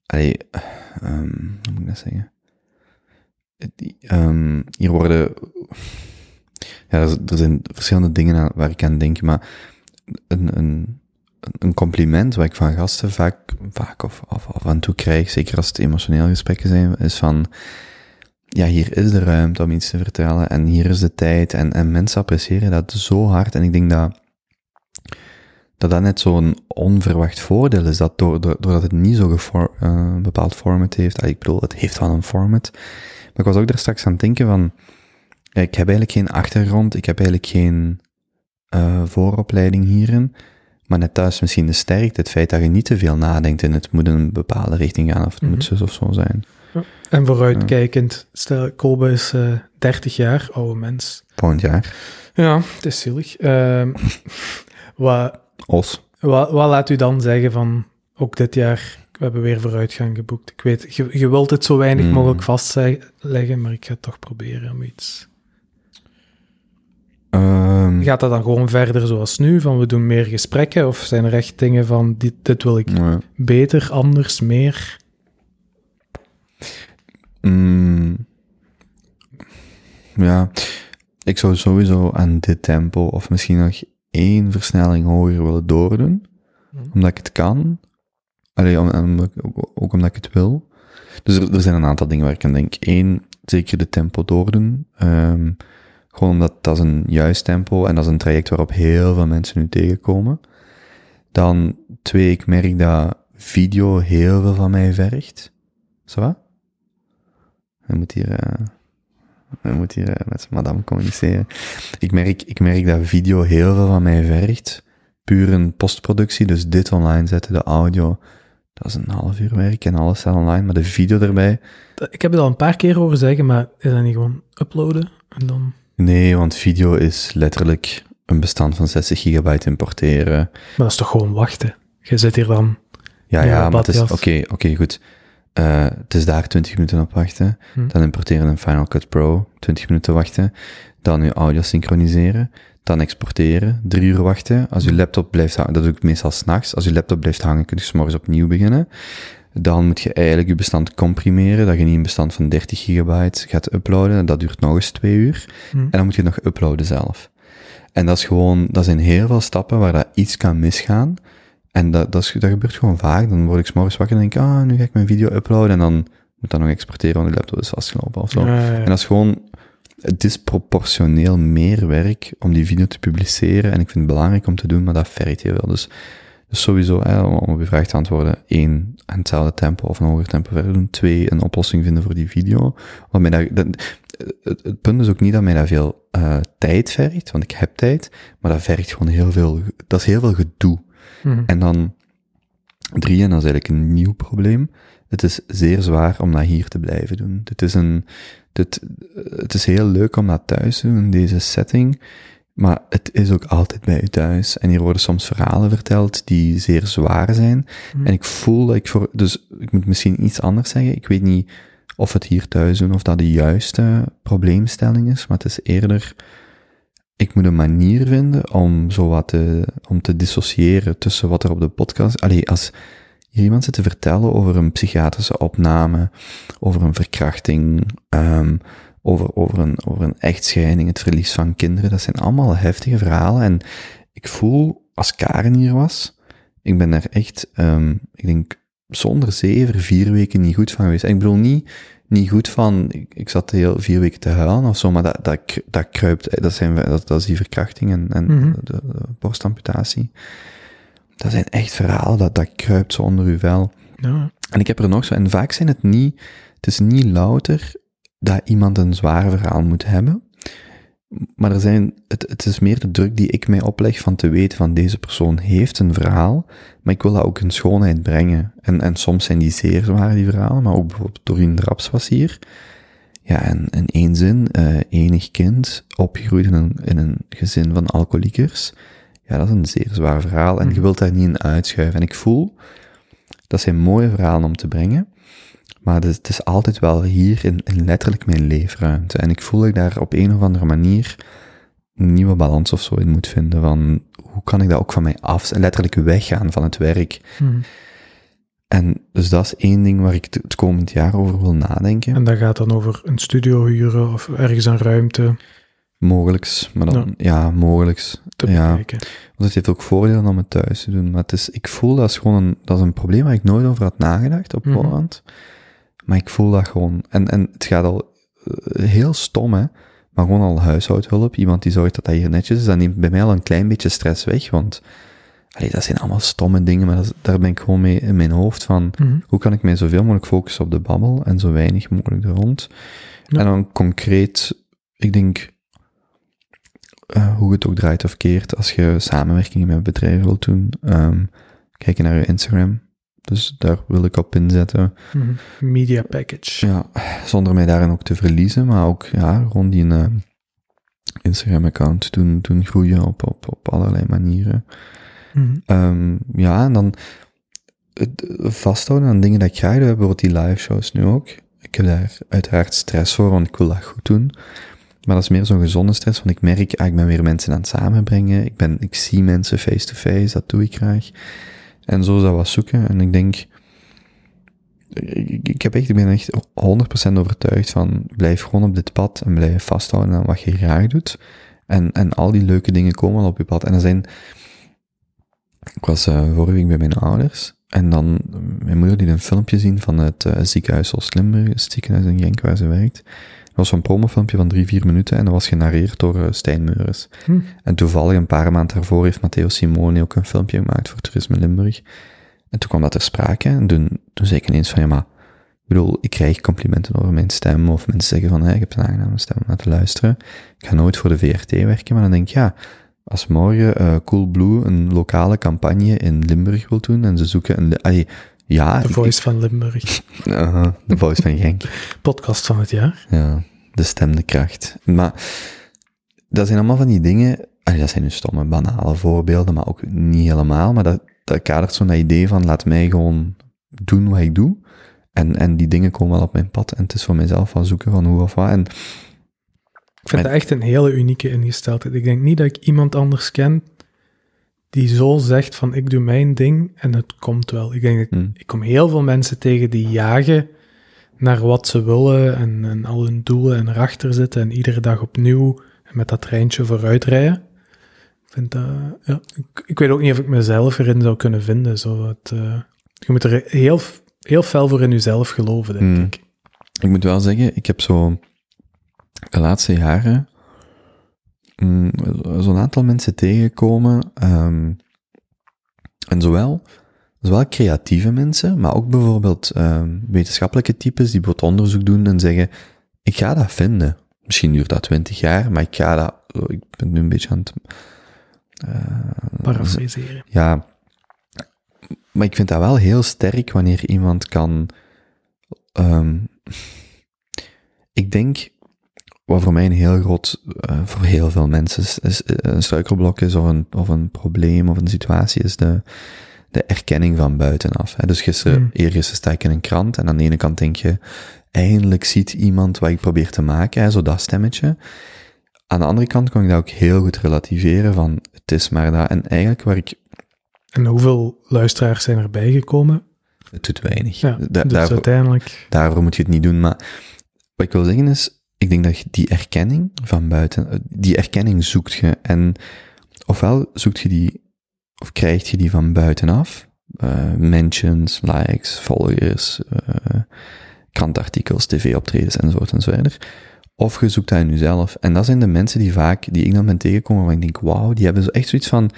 C: allee, ehm, hoe moet ik dat zeggen? Ehm, hier worden... Ja, er, zijn verschillende dingen waar ik aan denk, maar een, een, een compliment wat ik van gasten vaak, vaak of, of af en toe krijg, zeker als het emotioneel gesprekken zijn, is van... Ja, hier is de ruimte om iets te vertellen en hier is de tijd en, en mensen appreciëren dat zo hard en ik denk dat dat dat net zo'n onverwacht voordeel is, dat door, door- doordat het niet zo eh, bepaald format heeft, ik bedoel, het heeft wel een format, maar ik was ook daar straks aan het denken van, ja, ik heb eigenlijk geen achtergrond, ik heb eigenlijk geen eh, vooropleiding hierin, maar net thuis misschien de sterkte, het feit dat je niet te veel nadenkt en het moet in een bepaalde richting gaan, of het
D: Mhm.
C: moet zus of zo zijn.
D: En vooruitkijkend, stel, Kobe is eh 30 jaar, oude mens.
C: Volgend jaar.
D: Ja, het is zielig. Ehm, [laughs] wat,
C: Os.
D: wat, wat laat u dan zeggen van, ook dit jaar, we hebben weer vooruitgang geboekt. Ik weet, je, je wilt het zo weinig
C: Hmm.
D: mogelijk vastleggen, maar ik ga toch proberen om iets...
C: Ehm,
D: Gaat dat dan gewoon verder zoals nu, van we doen meer gesprekken, of zijn er echt dingen van, dit, dit wil ik beter, anders, meer?
C: Mm, ja, ik zou sowieso aan dit tempo of misschien nog één versnelling hoger willen doordoen,
D: Mhm.
C: omdat ik het kan. Allee, om, ook, omdat ik het wil. Dus er, zijn een aantal dingen waar ik aan denk. Eén, zeker de tempo doordoen. Ehm, gewoon omdat dat is een juist tempo en dat is een traject waarop heel veel mensen nu tegenkomen. Dan twee, ik merk dat video heel veel van mij vergt. Zo wat? Hij moet hier, eh, hij moet hier eh, met madame communiceren. Ik merk, ik merk dat video heel veel van mij vergt. Puur een postproductie, dus dit online zetten, de audio. Dat is een half uur werk en alles staat online, maar de video erbij.
D: Ik heb het al een paar keer horen zeggen, maar is dat niet gewoon uploaden en dan...
C: Nee, want video is letterlijk een bestand van 60 gigabyte importeren.
D: Maar dat is toch gewoon wachten? Je zit hier dan...
C: Ja,
D: Ja,
C: maar het is, oké, oké, goed. Eh, het is daar 20 minuten op wachten.
D: Hm.
C: Dan importeren in Final Cut Pro, 20 minuten wachten. Dan je audio synchroniseren. Dan exporteren, drie uur wachten. Als je laptop blijft hangen, dat doe ik meestal s'nachts. Als je laptop blijft hangen, kun je 's morgens opnieuw beginnen. Dan moet je eigenlijk je bestand comprimeren, dat je niet een bestand van 30 gigabyte gaat uploaden. Dat duurt nog eens twee uur.
D: Hm.
C: En dan moet je het nog uploaden zelf. En dat is gewoon, dat zijn heel veel stappen waar dat iets kan misgaan. En dat, dat, is, dat gebeurt gewoon vaak. Dan word ik 's morgens wakker en denk ik, ah, nu ga ik mijn video uploaden. En dan moet dat nog exporteren, want de laptop is vastgelopen of zo.
D: Ja, ja, ja.
C: En dat is gewoon disproportioneel meer werk om die video te publiceren. En ik vind het belangrijk om te doen, maar dat vergt heel veel. Dus, dus sowieso, hè, om om op je vraag te antwoorden, één, aan hetzelfde tempo of een hoger tempo verder doen. Twee, een oplossing vinden voor die video. Want mij dat, dat, het, het punt is ook niet dat mij dat veel eh, tijd vergt, want ik heb tijd, maar dat vergt gewoon heel veel, dat is heel veel gedoe.
D: Hm.
C: En dan drie, en dat is eigenlijk een nieuw probleem. Het is zeer zwaar om dat hier te blijven doen. Het is een, dit, het is heel leuk om dat thuis te doen in deze setting, maar het is ook altijd bij u thuis. En hier worden soms verhalen verteld die zeer zwaar zijn.
D: Hm.
C: En ik voel dat ik voor, dus ik moet misschien iets anders zeggen. Ik weet niet of het hier thuis doen, of dat de juiste probleemstelling is, maar het is eerder, ik moet een manier vinden om zo wat te, om te dissociëren tussen wat er op de podcast, allee, als hier iemand zit te vertellen over een psychiatrische opname, over een verkrachting, ehm, over, over, een, over een echtscheiding, het verlies van kinderen, dat zijn allemaal heftige verhalen en ik voel, als Karen hier was, ik ben daar echt, ehm, ik denk, zonder zeven, vier weken niet goed van geweest. En ik bedoel niet, niet goed van, ik, ik zat heel vier weken te huilen of zo, maar dat, dat, dat kruipt, dat, zijn, dat, dat is die verkrachting en, en
D: Mhm.
C: de, de borstamputatie. Dat zijn echt verhalen, dat, dat kruipt zo onder uw vel.
D: Ja.
C: En ik heb er nog zo, en vaak zijn het niet, het is niet louter dat iemand een zwaar verhaal moet hebben, maar er zijn, het, het is meer de druk die ik mij opleg van te weten van deze persoon heeft een verhaal, maar ik wil dat ook in schoonheid brengen. En, en soms zijn die zeer zwaar, die verhalen, maar ook bijvoorbeeld Doreen Draps was hier. Ja, en in één zin, eh, enig kind, opgegroeid in een, in een gezin van alcoholiekers. Ja, dat is een zeer zwaar verhaal en je wilt daar niet in uitschuiven. En ik voel, dat zijn mooie verhalen om te brengen, maar het is, het is altijd wel hier in, in letterlijk mijn leefruimte. En ik voel dat ik daar op een of andere manier een nieuwe balans of zo in moet vinden van, hoe kan ik dat ook van mij af, letterlijk weggaan van het werk.
D: Hm.
C: En dus dat is één ding waar ik het- het komend jaar over wil nadenken.
D: En dat gaat dan over een studio huren of ergens een ruimte
C: Mogelijks, maar dan, ja, mogelijks.
D: te
C: Ja.
D: bekijken.
C: Want het heeft ook voordelen om het thuis te doen. Maar het is, ik voel dat is gewoon een, dat is een probleem waar ik nooit over had nagedacht op
D: Mhm.
C: voorhand. Maar ik voel dat gewoon. En, en het gaat al eh, heel stom, hè. Maar gewoon al huishoudhulp. Iemand die zorgt dat dat hier netjes is. Dat neemt bij mij al een klein beetje stress weg. Want Allee, dat zijn allemaal stomme dingen, maar dat is- daar ben ik gewoon mee in mijn hoofd van,
D: Mhm.
C: hoe kan ik mij zoveel mogelijk focussen op de babbel en zo weinig mogelijk er rond.
D: Ja.
C: En dan concreet, ik denk, eh, hoe het ook draait of keert, als je samenwerkingen met bedrijven wilt doen, ehm, kijk je naar je Instagram. Dus daar wil ik op inzetten.
D: Mhm. Media package.
C: Ja, zonder mij daarin ook te verliezen, maar ook ja, gewoon die eh, Instagram-account doen, doen groeien op, op, op allerlei manieren.
D: Mhm.
C: Ehm, ja, en dan het vasthouden aan dingen dat ik graag doe, bijvoorbeeld die live shows nu ook. Ik heb daar uiteraard stress voor, want ik wil dat goed doen. Maar dat is meer zo'n gezonde stress, want ik merk, ah, ik ben weer mensen aan het samenbrengen. Ik, ben, ik zie mensen face-to-face, dat doe ik graag. En zo is dat wat zoeken. En ik denk, ik, ik- heb echt, ik ben echt 100% overtuigd van, blijf gewoon op dit pad en blijf vasthouden aan wat je graag doet. En, en al die leuke dingen komen wel op je pad. En er zijn, ik was eh, vorige week bij mijn ouders. En dan, mijn moeder liet een filmpje zien van het eh, ziekenhuis Oost-Limburg, het ziekenhuis in Genk waar ze werkt. Dat was zo'n promofilmpje van drie, vier minuten en dat was generateerd door eh, Stijn Meures.
D: Hm.
C: En toevallig een paar maanden daarvoor heeft Matteo Simoni ook een filmpje gemaakt voor Toerisme Limburg. En toen kwam dat ter sprake en toen, toen zei ik ineens van, ja maar, ik bedoel, ik krijg complimenten over mijn stem of mensen zeggen van, hé, ik heb een aangename stem om naar te luisteren. Ik ga nooit voor de VRT werken, maar dan denk ik, ja, als morgen eh Cool Blue een lokale campagne in Limburg wil doen en ze zoeken een, ja,
D: De
C: ik-
D: Voice van Limburg. [laughs]
C: uh, de voice van Genk. [laughs]
D: Podcast van het jaar.
C: Ja, de stem, de kracht. Maar dat zijn allemaal van die dingen, allee, dat zijn nu stomme, banale voorbeelden, maar ook niet helemaal, maar dat, dat kadert zo'n idee van laat mij gewoon doen wat ik doe. En, en die dingen komen wel op mijn pad en het is voor mezelf van zoeken van hoe of wat. En
D: Ik vind dat echt een hele unieke ingesteldheid. Ik denk niet dat ik iemand anders ken die zo zegt van ik doe mijn ding en het komt wel. Ik denk dat
C: hm,
D: ik kom heel veel mensen tegen die jagen naar wat ze willen en, en al hun doelen en erachter zitten en iedere dag opnieuw met dat treintje vooruit rijden. Ik vind dat, ja, ik, ik weet ook niet of ik mezelf erin zou kunnen vinden. Zo het, eh, je moet er heel, heel fel voor in jezelf geloven, denk
C: Mm.
D: ik.
C: Ik moet wel zeggen, ik heb zo de laatste jaren mm, zo'n aantal mensen tegengekomen. ehm, en zowel, zowel creatieve mensen, maar ook bijvoorbeeld ehm, wetenschappelijke types die bijvoorbeeld onderzoek doen en zeggen, ik ga dat vinden. Misschien duurt dat twintig jaar, maar ik ga dat, ik ben nu een beetje aan het... eh,
D: Parafraseren.
C: ja, maar ik vind dat wel heel sterk wanneer iemand kan. ehm, [laughs] ik denk, wat voor mij een heel groot, eh, voor heel veel mensen is, is een struikelblok is, of een, of een probleem of een situatie, is de, de erkenning van buitenaf. Hè. Dus gisteren,
D: Hmm.
C: eergisteren sta ik in een krant en aan de ene kant denk je, eindelijk ziet iemand wat ik probeer te maken, hè, zo dat stemmetje. Aan de andere kant kon ik dat ook heel goed relativeren van, het is maar dat. En eigenlijk waar ik
D: En hoeveel luisteraars zijn erbij gekomen?
C: Het doet weinig.
D: Ja,
C: Da-
D: dus
C: daarvoor,
D: uiteindelijk...
C: daarvoor moet je het niet doen. Maar wat ik wil zeggen is, ik denk dat je die erkenning van buiten, eh, die erkenning zoekt je. En ofwel zoekt je die, of krijg je die van buitenaf. eh, mentions, likes, volgers, eh, krantartikels, tv-optredens enzovoort enzovoort. Of je zoekt dat in jezelf. En dat zijn de mensen die vaak, die ik dan ben tegengekomen, waar ik denk, wauw, die hebben zo echt zoiets van,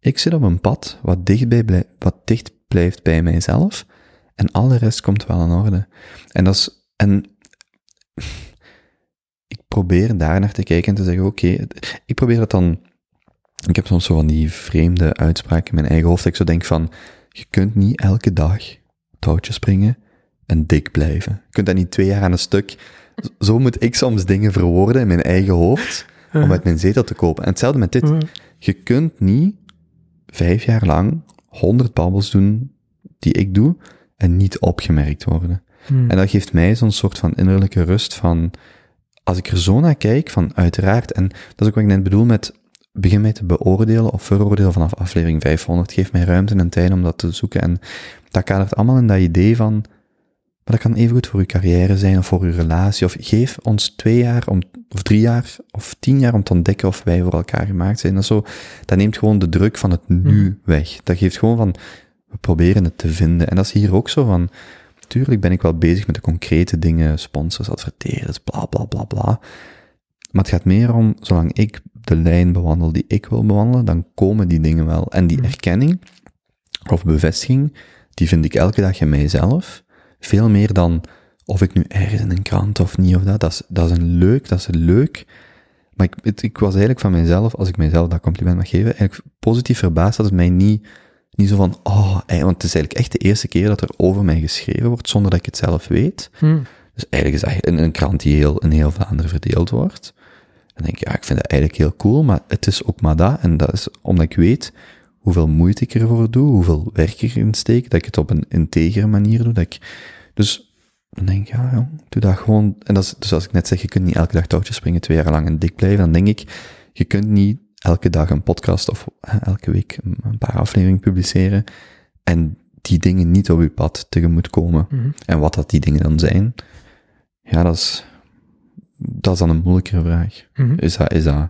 C: ik zit op een pad wat dicht, bij wat dicht blijft bij mijzelf. En al de rest komt wel in orde. En dat is, en ik probeer daar naar te kijken en te zeggen, oké, ik probeer dat dan, ik heb soms zo van die vreemde uitspraken in mijn eigen hoofd, dat ik zo denk van, je kunt niet elke dag touwtjes springen en dik blijven. Je kunt dat niet twee jaar aan een stuk. Zo moet ik soms dingen verwoorden in mijn eigen hoofd, om uit mijn zetel te kopen. En hetzelfde met dit. Je kunt niet vijf jaar lang honderd babbels doen die ik doe en niet opgemerkt worden.
D: Hmm.
C: En dat geeft mij zo'n soort van innerlijke rust van, als ik er zo naar kijk, van uiteraard, en dat is ook wat ik net bedoel met, begin mij te beoordelen of veroordelen vanaf aflevering 500, geef mij ruimte en tijd om dat te zoeken. En dat kadert allemaal in dat idee van, maar dat kan evengoed voor uw carrière zijn of voor uw relatie, of geef ons twee jaar om, of drie jaar of tien jaar om te ontdekken of wij voor elkaar gemaakt zijn. Dat, is zo, dat neemt gewoon de druk van het nu
D: Mhm.
C: weg. Dat geeft gewoon van, we proberen het te vinden. En dat is hier ook zo van, tuurlijk ben ik wel bezig met de concrete dingen, sponsors, adverteerders, bla bla bla bla. Maar het gaat meer om, zolang ik de lijn bewandel die ik wil bewandelen, dan komen die dingen wel. En die erkenning of bevestiging, die vind ik elke dag in mijzelf. Veel meer dan of ik nu ergens in een krant of niet of dat. Dat is, dat is een leuk, dat is een leuk. Maar ik, het- ik was eigenlijk van mijzelf, als ik mijzelf dat compliment mag geven, eigenlijk positief verbaasd dat het mij niet, niet zo van, oh, want het is eigenlijk echt de eerste keer dat er over mij geschreven wordt zonder dat ik het zelf weet.
D: Hm.
C: Dus eigenlijk is dat een, een krant die heel, in heel Vlaanderen verdeeld wordt. En denk ik, ja, ik vind dat eigenlijk heel cool, maar het is ook maar dat. En dat is omdat ik weet hoeveel moeite ik ervoor doe, hoeveel werk ik erin steek, dat ik het op een integere manier doe. Dat ik, dus dan denk ik, ja, jong, doe dat gewoon. En dat is, dus als ik net zeg, je kunt niet elke dag touwtjes springen, twee jaar lang en dik blijven, dan denk ik, je kunt niet elke dag een podcast of hè, elke week een, paar afleveringen publiceren en die dingen niet op je pad tegemoet komen.
D: Mhm.
C: En wat dat die dingen dan zijn, ja, dat is, dat is dan een moeilijkere vraag.
D: Mhm.
C: Is dat, is dat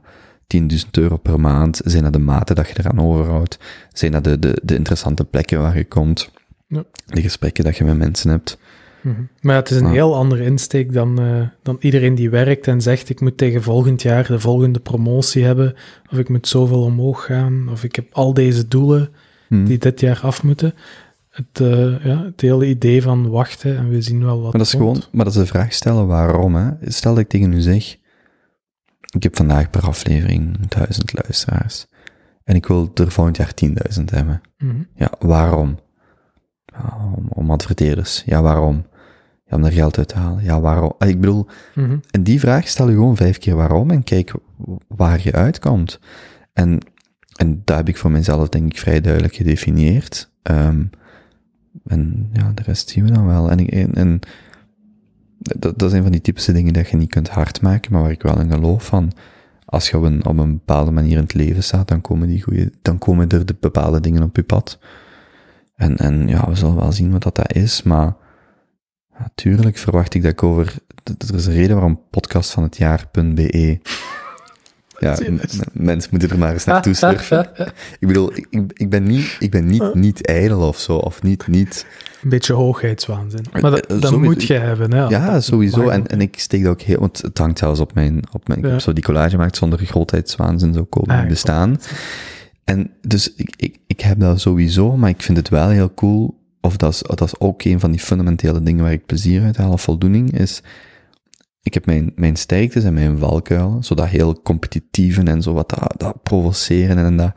C: 10.000 euro per maand? Zijn dat de maten dat je eraan overhoudt? Zijn dat de, de, de interessante plekken waar je komt?
D: Ja.
C: De gesprekken dat je met mensen hebt?
D: Mhm. Maar het is een
C: Ah.
D: heel andere insteek dan, eh, dan iedereen die werkt en zegt: ik moet tegen volgend jaar de volgende promotie hebben, of ik moet zoveel omhoog gaan, of ik heb al deze doelen
C: Hm.
D: die dit jaar af moeten. Het, eh, ja, het hele idee van wachten en we zien wel wat.
C: Maar dat is
D: komt.
C: gewoon, maar dat is de vraag stellen waarom, hè. Stel dat ik tegen u zeg, ik heb vandaag per aflevering duizend luisteraars. En ik wil er volgend jaar 10.000 hebben.
D: Mhm.
C: Ja, waarom? Ja, om, om adverteerders. Ja, waarom? Ja, om er geld uit te halen. Ja, waarom? Ah, Ik bedoel,
D: Mhm.
C: en die vraag stel je gewoon vijf keer waarom en kijk waar je uitkomt. En, en dat heb ik voor mezelf denk ik vrij duidelijk gedefinieerd. Ehm, en ja, de rest zien we dan wel. En, en, en dat, dat zijn van die typische dingen dat je niet kunt hard maken, maar waar ik wel in geloof van, als je op een, op een bepaalde manier in het leven staat, dan komen, die goeie, dan komen er de bepaalde dingen op je pad. En, en ja, we zullen wel zien wat dat, dat is, maar natuurlijk verwacht ik dat ik over... Er is een reden waarom podcast van het jaar.be... Ja, mensen moeten er maar eens naartoe surfen. Ik bedoel, ik, ik- ben niet, ik ben niet, niet ijdel of zo, of niet, niet...
D: Een beetje hoogheidswaanzin. Maar dat,
C: Eh,
D: dat
C: sowieso-
D: moet je hebben. Hè,
C: Ja,
D: Dat
C: sowieso. En, en ik steek dat ook heel, want het hangt zelfs op mijn, op mijn, ik
D: Ja.
C: heb zo die collage gemaakt zonder grootheidswaanzin zou komen
D: Ah,
C: bestaan. En dus ik, ik, ik heb dat sowieso, maar ik vind het wel heel cool, of dat is, dat is ook een van die fundamentele dingen waar ik plezier uit haal, of voldoening, is, ik heb mijn, mijn sterktes en mijn valkuilen, zo dat heel competitieve en zo wat dat, dat provoceren en dat.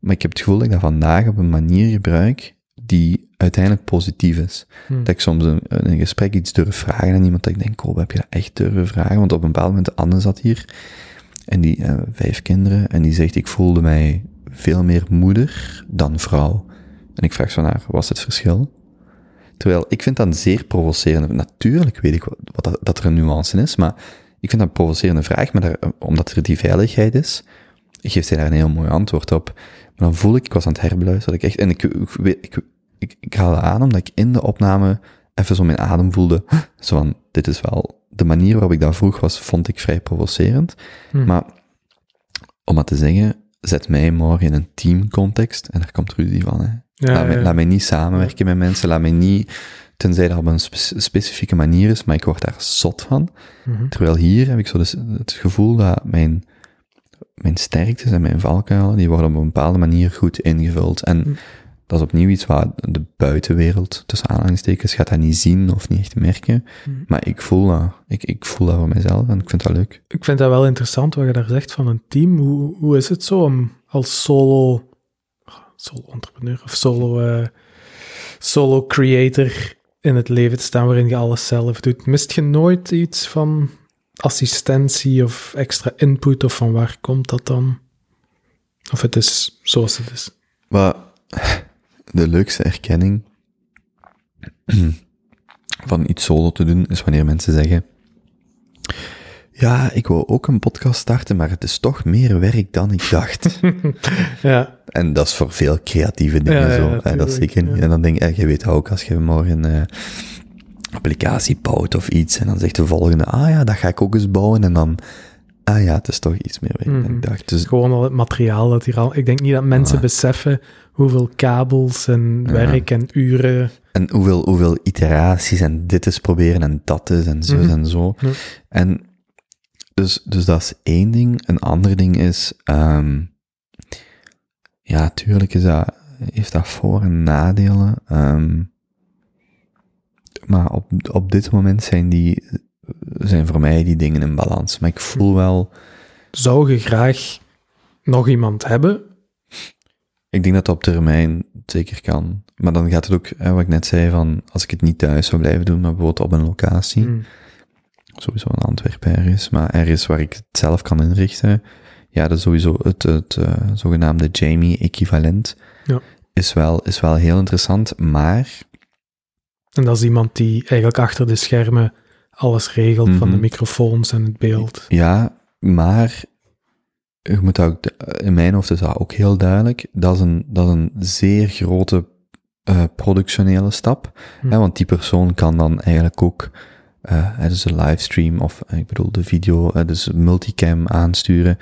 C: Maar ik heb het gevoel dat ik dat vandaag op een manier gebruik die uiteindelijk positief is.
D: Hm.
C: Dat ik soms een, in een gesprek iets durf vragen aan iemand, dat ik denk, oh, heb je dat echt durven vragen? Want op een bepaald moment, Anne zat hier, en die, eh, vijf kinderen, en die zegt, ik voelde mij veel meer moeder dan vrouw. En ik vraag zo naar, wat is het verschil? Terwijl, ik vind dat een zeer provocerende, natuurlijk weet ik wat, dat, dat er een nuance is, maar ik vind dat een provocerende vraag, maar daar, omdat er die veiligheid is, geeft zij daar een heel mooi antwoord op. Maar dan voel ik, ik was aan het herbeluisteren, dat ik echt, en ik, ik, ik, ik haalde aan omdat ik in de opname even zo mijn adem voelde, [gasps] zo van, dit is wel, de manier waarop ik dat vroeg was, vond ik vrij provocerend.
D: Hm.
C: Maar, om maar te zeggen, zet mij morgen in een teamcontext, en daar komt ruzie van, hè.
D: Ja,
C: laat, mij,
D: ja.
C: laat mij niet samenwerken met mensen, laat mij niet, tenzij dat op een spe- specifieke manier is, maar ik word daar zot van.
D: Mhm.
C: Terwijl hier heb ik zo dus het gevoel dat mijn, mijn sterktes en mijn valkuilen, die worden op een bepaalde manier goed ingevuld. En
D: Hm.
C: Dat is opnieuw iets waar de buitenwereld, tussen aanhalingstekens, gaat dat niet zien of niet echt merken.
D: Hm.
C: Maar ik voel dat. Ik, ik voel dat voor mezelf en ik vind dat leuk.
D: Ik vind dat wel interessant wat je daar zegt van een team. Hoe, hoe is het zo om als solo, solo entrepreneur of solo, eh, solo creator in het leven te staan waarin je alles zelf doet? Mist je nooit iets van assistentie of extra input of van waar komt dat dan? Of het is zoals het is?
C: Maar de leukste erkenning [clears throat] van iets solo te doen, is wanneer mensen zeggen, ja, ik wil ook een podcast starten, maar het is toch meer werk dan ik dacht. [laughs]
D: Ja,
C: En dat is voor veel creatieve dingen
D: Ja, ja,
C: zo. hè, dat is zeker niet.
D: ja.
C: En dan denk ik, je weet ook, als je morgen een eh, applicatie bouwt of iets, en dan zegt de volgende, ah ja, dat ga ik ook eens bouwen, en dan, ah ja, het is toch iets meer werk dan
D: Mhm.
C: ik dacht. Dus
D: gewoon al het materiaal dat hier al... Ik denk niet dat mensen
C: Ah.
D: beseffen hoeveel kabels en
C: Ja.
D: werk en uren...
C: En hoeveel, hoeveel iteraties en dit is proberen en dat is en zo
D: Mhm.
C: en zo. En Dus, dus dat is één ding. Een ander ding is, ehm, ja, tuurlijk is dat, heeft dat voor- en nadelen. ehm, maar op, op dit moment zijn die, zijn voor mij die dingen in balans. Maar ik voel wel,
D: Zou je graag nog iemand hebben?
C: ik denk dat dat op termijn zeker kan. Maar dan gaat het ook, hè, wat ik net zei, van als ik het niet thuis zou blijven doen, maar bijvoorbeeld op een locatie.
D: Hmm.
C: sowieso in Antwerpen ergens, maar ergens waar ik het zelf kan inrichten, ja, dat is sowieso het, het eh, zogenaamde Jamie-equivalent,
D: Ja.
C: is, wel, is wel heel interessant, maar
D: En dat is iemand die eigenlijk achter de schermen alles regelt van de
C: Mhm.
D: microfoons en het beeld.
C: ja, maar je moet ook, in mijn hoofd is dat ook heel duidelijk, dat is een, dat is een zeer grote eh, productionele stap,
D: Hm.
C: hè, want die persoon kan dan eigenlijk ook hè, dus de livestream of eh, ik bedoel de video, eh, dus multicam aansturen.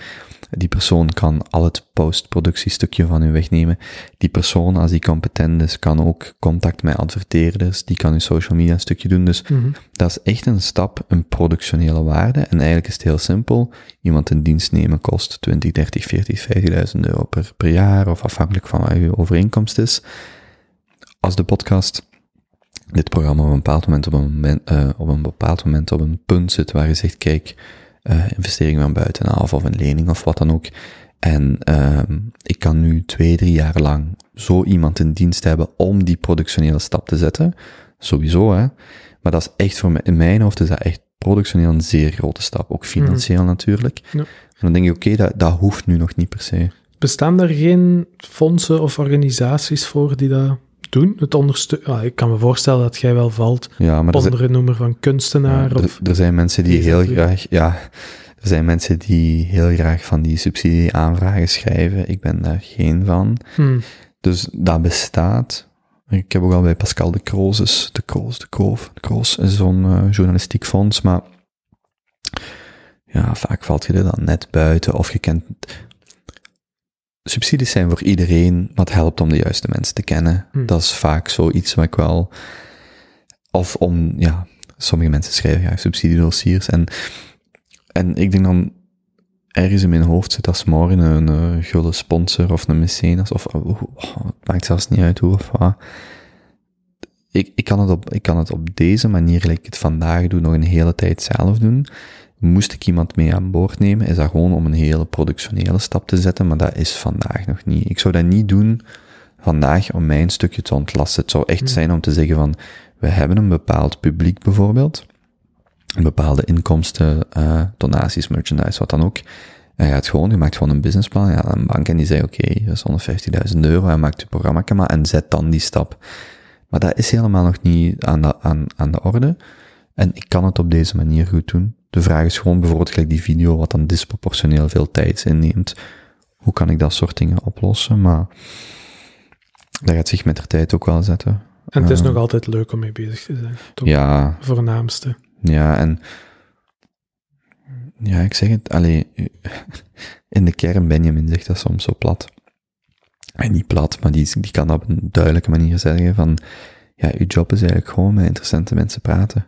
C: Die persoon kan al het postproductiestukje van u wegnemen. Die persoon, als die competent is, kan ook contact met adverteerders. Die kan uw social media stukje doen. Dus
D: Mhm.
C: dat is echt een stap, een productionele waarde. En eigenlijk is het heel simpel. Iemand in dienst nemen kost 20, 30, 40, 50.000 euro per, per jaar, of afhankelijk van wat uw overeenkomst is. Als de podcast, dit programma op een bepaald moment op een, moment, eh, op een bepaald moment op een punt zit waar je zegt, kijk, eh investering van buitenaf of een lening of wat dan ook. En ehm, ik kan nu twee, drie jaar lang zo iemand in dienst hebben om die productionele stap te zetten. Sowieso, hè. Maar dat is echt voor mij, in mijn hoofd is dat echt productioneel een zeer grote stap. Ook financieel natuurlijk.
D: Ja.
C: En dan denk je, oké, dat, dat hoeft nu nog niet per se.
D: Bestaan er geen fondsen of organisaties voor die dat doen? Het ondersteunen. ik kan me voorstellen dat jij wel valt
C: Ja, maar er,
D: onder een noemer van kunstenaar.
C: ja,
D: of,
C: er, zijn mensen die heel graag, ja, er zijn mensen die heel graag van die subsidieaanvragen schrijven. Ik ben daar geen van.
D: Hmm.
C: Dus dat bestaat. Ik heb ook al bij Pascal de Crozes, de Kroos, de Kroof, de Kroos is zo'n eh, journalistiek fonds, maar ja, vaak valt je er dan net buiten of je kent... Subsidies zijn voor iedereen, maar het helpt om de juiste mensen te kennen.
D: Hmm.
C: Dat is vaak zoiets wat ik wel... Of om, ja, sommige mensen schrijven graag subsidiedossiers en, en ik denk dan ergens in mijn hoofd zit als morgen een uh, gulle sponsor of een mecenas, of uh, het maakt zelfs niet uit hoe of wat. Ik, ik, kan het op, ik kan het op deze manier, gelijk ik het vandaag doe, nog een hele tijd zelf doen. Moest ik iemand mee aan boord nemen, is dat gewoon om een hele productionele stap te zetten, maar dat is vandaag nog niet. Ik zou dat niet doen vandaag om mijn stukje te ontlasten. Het zou echt zijn om te zeggen van, we hebben een bepaald publiek bijvoorbeeld, een bepaalde inkomsten, uh, donaties, merchandise, wat dan ook. En je gaat gewoon, je maakt gewoon een businessplan, ja, een bank en die zegt, oké, okay, hier is 150.000 euro, en maakt je programma maar en zet dan die stap. Maar dat is helemaal nog niet aan de, aan, aan de orde. En ik kan het op deze manier goed doen. De vraag is gewoon bijvoorbeeld gelijk die video, wat dan disproportioneel veel tijd inneemt. Hoe kan ik dat soort dingen oplossen? Maar dat gaat zich met de tijd ook wel zetten.
D: En het is
C: Uh,
D: nog altijd leuk om mee bezig te zijn. Toch?
C: Ja,
D: Voornaamste.
C: ja, en ja, ik zeg het, alleen [laughs] in de kern, Benjamin zegt dat soms zo plat. En niet plat, maar die, die kan dat op een duidelijke manier zeggen van, ja, uw job is eigenlijk gewoon met interessante mensen praten.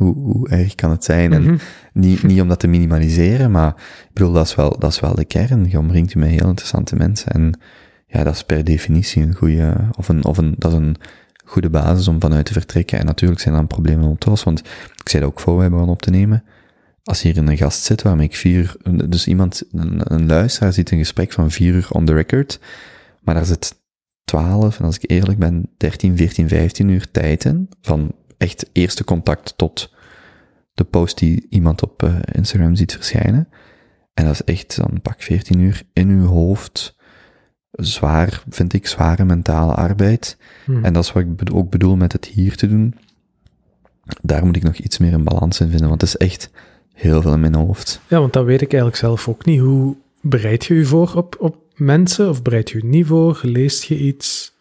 C: Hoe, hoe erg kan het zijn? En
D: Mhm.
C: niet, niet om dat te minimaliseren, maar ik bedoel, dat is wel, dat is wel de kern. Je omringt je met heel interessante mensen en ja, dat is per definitie een goede, of een, of een, dat is een goede basis om vanuit te vertrekken. En natuurlijk zijn er dan problemen lossen, want ik zei dat ook voor wij begonnen op te nemen. Als hier een gast zit waarmee ik vier, dus iemand, een, een luisteraar ziet een gesprek van vier uur on the record, maar daar zit 12, en als ik eerlijk ben, 13, 14, 15 uur tijd in, van echt eerste contact tot de post die iemand op uh, Instagram ziet verschijnen. En dat is echt dan pak 14 uur in uw hoofd. Zwaar, vind ik, zware mentale arbeid.
D: Hmm.
C: En dat is wat ik ook bedoel met het hier te doen. Daar moet ik nog iets meer een balans in vinden, want het is echt heel veel in mijn hoofd.
D: Ja, want dat weet ik eigenlijk zelf ook niet. Hoe bereid je je voor op, op mensen? Of bereid je je niet voor? Leest je iets?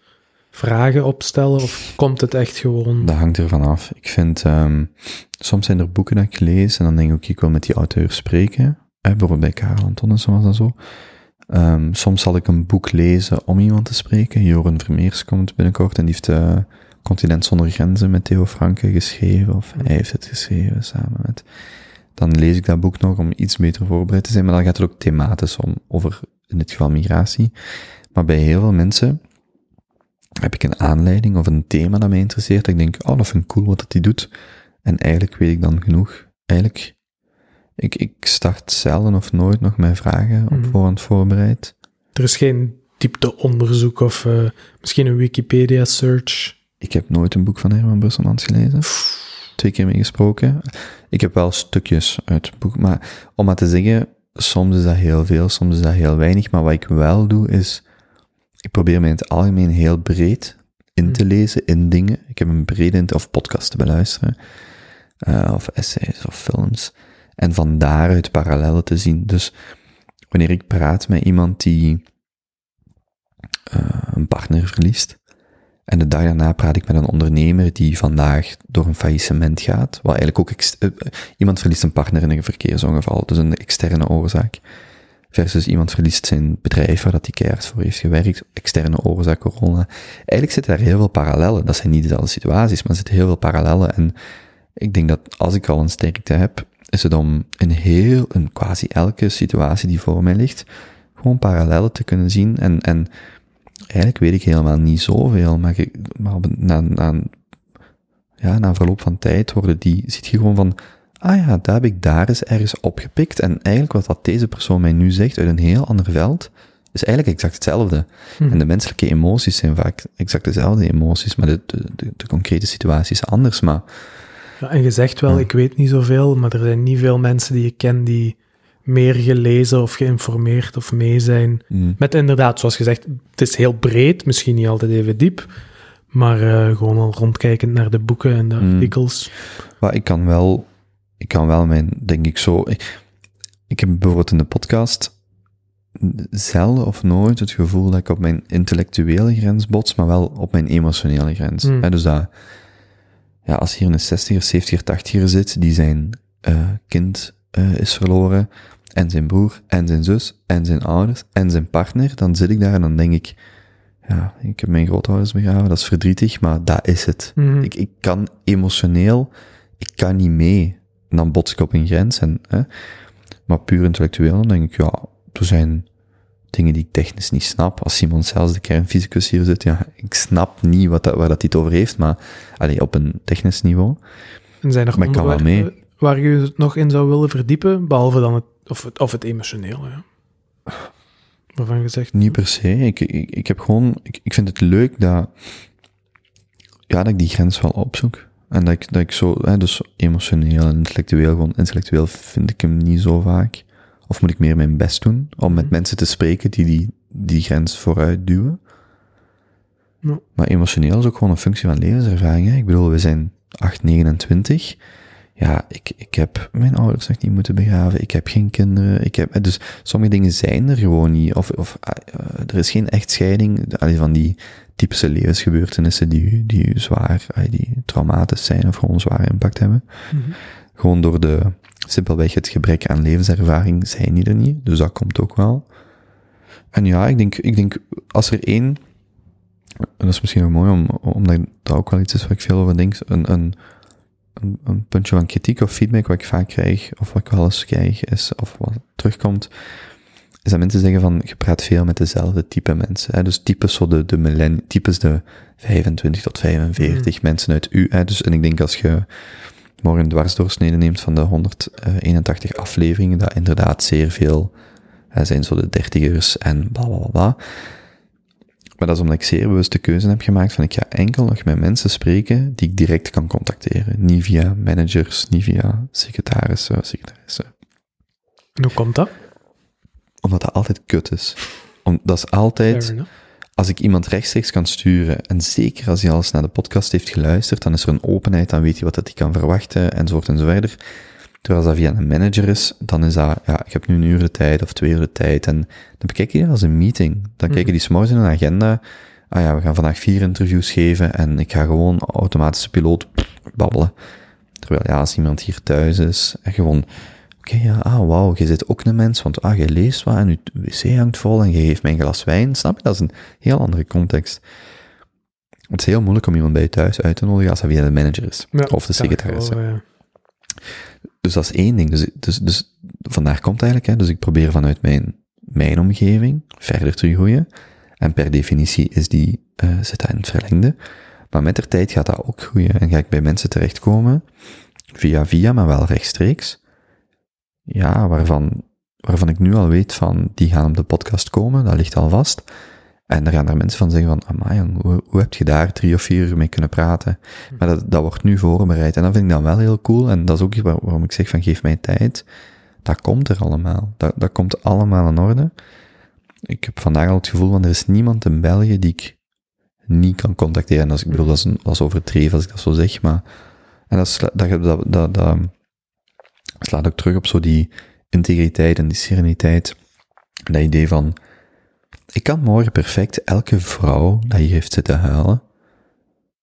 D: Vragen opstellen? Of komt het echt gewoon...
C: Dat hangt ervan af. Ik vind, um, soms zijn er boeken dat ik lees en dan denk ik, okay, ik wil met die auteur spreken. Bijvoorbeeld bij Karel Antonissen was dat zo. Um, soms zal ik een boek lezen om iemand te spreken. Joren Vermeers komt binnenkort en die heeft uh, Continent zonder grenzen met Theo Franke geschreven. Of hij heeft het geschreven samen met... dan lees ik dat boek nog om iets beter voorbereid te zijn, maar dan gaat het ook thematisch om, over, in dit geval migratie. Maar bij heel veel mensen heb ik een aanleiding of een thema dat mij interesseert, dat ik denk, oh, dat vind ik cool wat dat die doet. En eigenlijk weet ik dan genoeg. Eigenlijk, ik, ik start zelden of nooit nog mijn vragen op
D: Mhm.
C: voorhand voorbereid.
D: Er is geen diepteonderzoek of eh, misschien een Wikipedia-search.
C: Ik heb nooit een boek van Herman Brusselmans gelezen. Twee keer mee gesproken. Ik heb wel stukjes uit het boek, maar om maar te zeggen, soms is dat heel veel, soms is dat heel weinig. Maar wat ik wel doe, is, ik probeer mij in het algemeen heel breed in te lezen in dingen. Ik heb een brede, int- of podcast te beluisteren, eh, of essays of films. En van daaruit parallellen te zien. Dus wanneer ik praat met iemand die eh, een partner verliest, en de dag daarna praat ik met een ondernemer die vandaag door een faillissement gaat. Wat eigenlijk ook, eh, iemand verliest een partner in een verkeersongeval, dus een externe oorzaak. Versus iemand verliest zijn bedrijf waar dat hij keihard voor heeft gewerkt, externe oorzaak, corona. Eigenlijk zitten daar heel veel parallellen. Dat zijn niet dezelfde situaties, maar er zitten heel veel parallellen. En ik denk dat als ik al een sterkte heb, is het om in heel, in quasi elke situatie die voor mij ligt, gewoon parallellen te kunnen zien en, en eigenlijk weet ik helemaal niet zoveel, maar, je, maar een- na, na, een- ja, na een verloop van tijd worden die, ziet je gewoon van, ah ja, dat heb ik daar eens ergens opgepikt. En eigenlijk wat dat deze persoon mij nu zegt uit een heel ander veld, is eigenlijk exact hetzelfde.
D: Mhm.
C: En de menselijke emoties zijn vaak exact dezelfde emoties, maar de, de, de, de concrete situatie is anders. Maar
D: Ja, en je zegt wel,
C: Ja.
D: ik weet niet zoveel, maar er zijn niet veel mensen die je ken die meer gelezen of geïnformeerd of mee zijn.
C: mm,
D: Met inderdaad, zoals gezegd, het is heel breed, misschien niet altijd even diep, maar eh, gewoon al rondkijkend naar de boeken en de
C: Mm.
D: artikels.
C: Maar ik kan wel, ik kan wel mijn, denk ik zo, ik, ik heb bijvoorbeeld in de podcast zelden of nooit het gevoel dat ik op mijn intellectuele grens bots, maar wel op mijn emotionele grens.
D: Hmm.
C: Hè, dus dat, ja, als hier een 60er, 70er, 80er zit, die zijn eh, kind eh, is verloren, en zijn broer, en zijn zus, en zijn ouders, en zijn partner, dan zit ik daar en dan denk ik, ja, ik heb mijn grootouders begraven, dat is verdrietig, maar dat is het.
D: Mhm.
C: Ik, ik kan emotioneel, ik kan niet mee. En dan bots ik op een grens. En, hè. Maar puur intellectueel, dan denk ik, ja, er zijn dingen die ik technisch niet snap. Als Simon zelfs de kernfysicus hier zit, ja, ik snap niet wat dat, waar dat hij het over heeft, maar allee, op een technisch niveau.
D: En zijn er
C: Maar kan wel
D: waar je het nog in zou willen verdiepen, behalve dan het, of het, of het emotionele, ja. Waarvan je zegt,
C: Niet per se. Ik, ik, ik heb gewoon, ik, ik vind het leuk dat, ja, dat ik die grens wel opzoek. En dat ik, dat ik zo, hè, dus emotioneel en intellectueel, gewoon intellectueel vind ik hem niet zo vaak. Of moet ik meer mijn best doen om met
D: Mhm.
C: mensen te spreken die die, die grens vooruit duwen. Maar emotioneel is ook gewoon een functie van levenservaring. Hè. Ik bedoel, we zijn 8, 29. Ja, ik, ik heb mijn ouders nog niet moeten begraven. Ik heb geen kinderen. Ik heb, dus sommige dingen zijn er gewoon niet. Of, of ah, eh, er is geen echtscheiding. Allee, van die typische levensgebeurtenissen die, die zwaar, die traumatisch zijn of gewoon zware impact hebben.
D: Mhm.
C: Gewoon door de, simpelweg het gebrek aan levenservaring zijn die er niet. Dus dat komt ook wel. En ja, ik denk, ik denk, als er één, en dat is misschien ook mooi, om, omdat dat ook wel iets is waar ik veel over denk, een, een, een, een puntje van kritiek of feedback wat ik vaak krijg, of wat ik wel eens krijg, is, of wat terugkomt, is dat mensen zeggen van, je praat veel met dezelfde type mensen. Hè? Dus types zo de, de types de 25 tot 45 mensen uit u. Hè? Dus, en ik denk als je morgen een dwarsdoorsnede neemt van de 181 afleveringen, dat inderdaad zeer veel hè, zijn zo de dertigers en bla bla bla, bla. Maar dat is omdat ik zeer bewust de keuze heb gemaakt van ik ga enkel nog met mensen spreken die ik direct kan contacteren. Niet via managers, niet via secretarissen, secretarissen.
D: En hoe komt dat?
C: Omdat dat altijd kut is. Om, dat is altijd, als ik iemand rechtstreeks kan sturen, en zeker als hij al eens naar de podcast heeft geluisterd, dan is er een openheid, dan weet hij wat dat hij kan verwachten, enzovoort enzoverder. Terwijl als dat via een manager is, dan is dat, ja, ik heb nu een uur de tijd of twee uur de tijd, en dan bekijk je dat als een meeting. Dan kijken die s'morgens in een agenda, ah ja, we gaan vandaag vier interviews geven, en ik ga gewoon automatische piloot babbelen. Terwijl, ja, als iemand hier thuis is, en gewoon, oké, ja, ah, wauw, je zit ook een mens, want ah, je leest wat, en je wc hangt vol, en je geeft mij een glas wijn, snap je? Dat is een heel andere context. Het is heel moeilijk om iemand bij je thuis uit te nodigen als dat via de manager is.
D: Ja,
C: of de secretaris.
D: wel, ja.
C: dus dat is één ding. Dus, dus, dus vandaar komt eigenlijk, hè, dus ik probeer vanuit mijn, mijn omgeving verder te groeien. En per definitie is die, eh zit dat in het verlengde. Maar met de tijd gaat dat ook groeien en ga ik bij mensen terechtkomen, via via, maar wel rechtstreeks. Ja, waarvan, waarvan ik nu al weet van, die gaan op de podcast komen, dat ligt al vast. En er gaan er mensen van zeggen van, amai jong, hoe, hoe heb je daar drie of vier uur mee kunnen praten? Maar dat, dat wordt nu voorbereid. En dat vind ik dan wel heel cool. En dat is ook waar- waarom ik zeg van, geef mij tijd. Dat komt er allemaal. Dat, dat komt allemaal in orde. Ik heb vandaag al het gevoel van, er is niemand in België die ik niet kan contacteren. En als, ik bedoel, dat is, een, dat is overdreven als ik dat zo zeg, maar... En dat, dat, dat, dat, dat slaat ook terug op zo die integriteit en die sereniteit. En dat idee van, ik kan morgen perfect elke vrouw die hier heeft zitten huilen,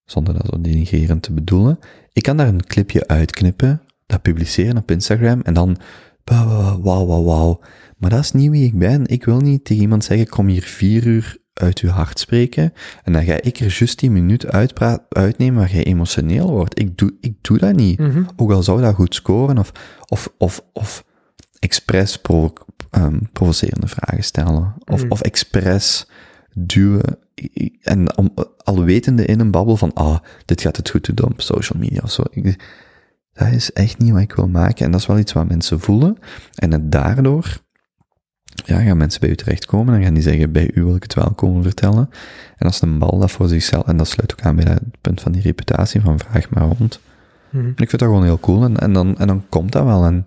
C: zonder dat zo denigrerend te bedoelen, ik kan daar een clipje uitknippen, dat publiceren op Instagram en dan, wauw, wauw, wauw. Maar dat is niet wie ik ben. Ik wil niet tegen iemand zeggen, kom hier vier uur uit uw hart spreken, en dan ga ik er juist die minuut uitpra- uitnemen waar jij emotioneel wordt. Ik doe, ik doe dat niet.
D: Mhm.
C: Ook al zou dat goed scoren, of, of, of, of expres provo ehm, provocerende vragen stellen, of,
D: Mm.
C: of expres duwen, en om, al wetende in een babbel van, ah, dit gaat het goed doen op social media of zo. Ik- dat is echt niet wat ik wil maken, en dat is wel iets wat mensen voelen, en het daardoor, ja, gaan mensen bij u terechtkomen, en gaan die zeggen, bij u wil ik het wel komen vertellen, en als een bal dat voor zichzelf, en dat sluit ook aan bij dat punt van die reputatie, van vraag maar rond,
D: Mhm.
C: en ik vind dat gewoon heel cool. En, en, dan, en dan komt dat wel. En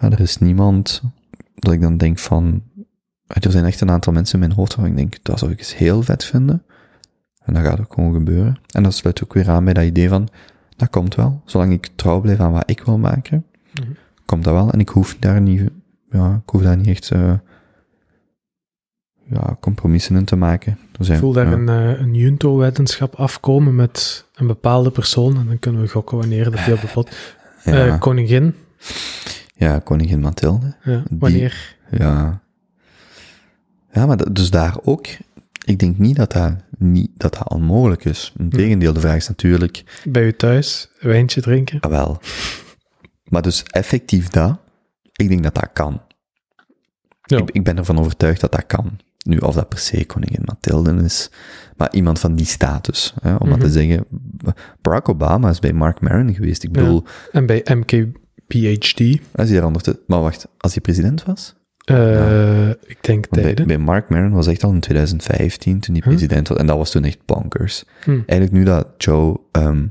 C: ja, er is niemand dat ik dan denk van... Er zijn echt een aantal mensen in mijn hoofd waar ik denk, dat zou ik eens heel vet vinden. En dat gaat ook gewoon gebeuren. En dat sluit ook weer aan bij dat idee van, dat komt wel. Zolang ik trouw blijf aan wat ik wil maken,
D: Mhm.
C: komt dat wel. En ik hoef daar niet, ja, ik hoef daar niet echt, eh, ja, compromissen in te maken.
D: Ik voel daar een, eh, een Junto-wetenschap afkomen met een bepaalde persoon. En dan kunnen we gokken wanneer dat die op de pot... [laughs]
C: ja,
D: Eh, koningin.
C: ja, koningin Mathilde.
D: Ja,
C: Die-
D: wanneer...
C: Ja. Ja, maar dat- dus daar ook, ik denk niet dat dat, niet, dat, dat onmogelijk is. Integendeel, de vraag is natuurlijk,
D: Bij u thuis, een wijntje drinken.
C: ah, wel. Maar dus effectief dat, ik denk dat dat kan.
D: Ja.
C: Ik, ik ben ervan overtuigd dat dat kan. Nu, of dat per se koningin Mathilde is, maar iemand van die status. Hè, om maar
D: Mhm.
C: te zeggen, Barack Obama is bij Mark Maron geweest. Ik
D: Ja.
C: bedoel,
D: En bij MK PhD.
C: als hij ondertussen, maar wacht, als hij president was?
D: eh, Ik denk
C: bij, bij Mark Maron was echt al in 2015, toen hij
D: Huh?
C: president was, en dat was toen echt bonkers.
D: Hm.
C: Eigenlijk nu dat Joe, ehm,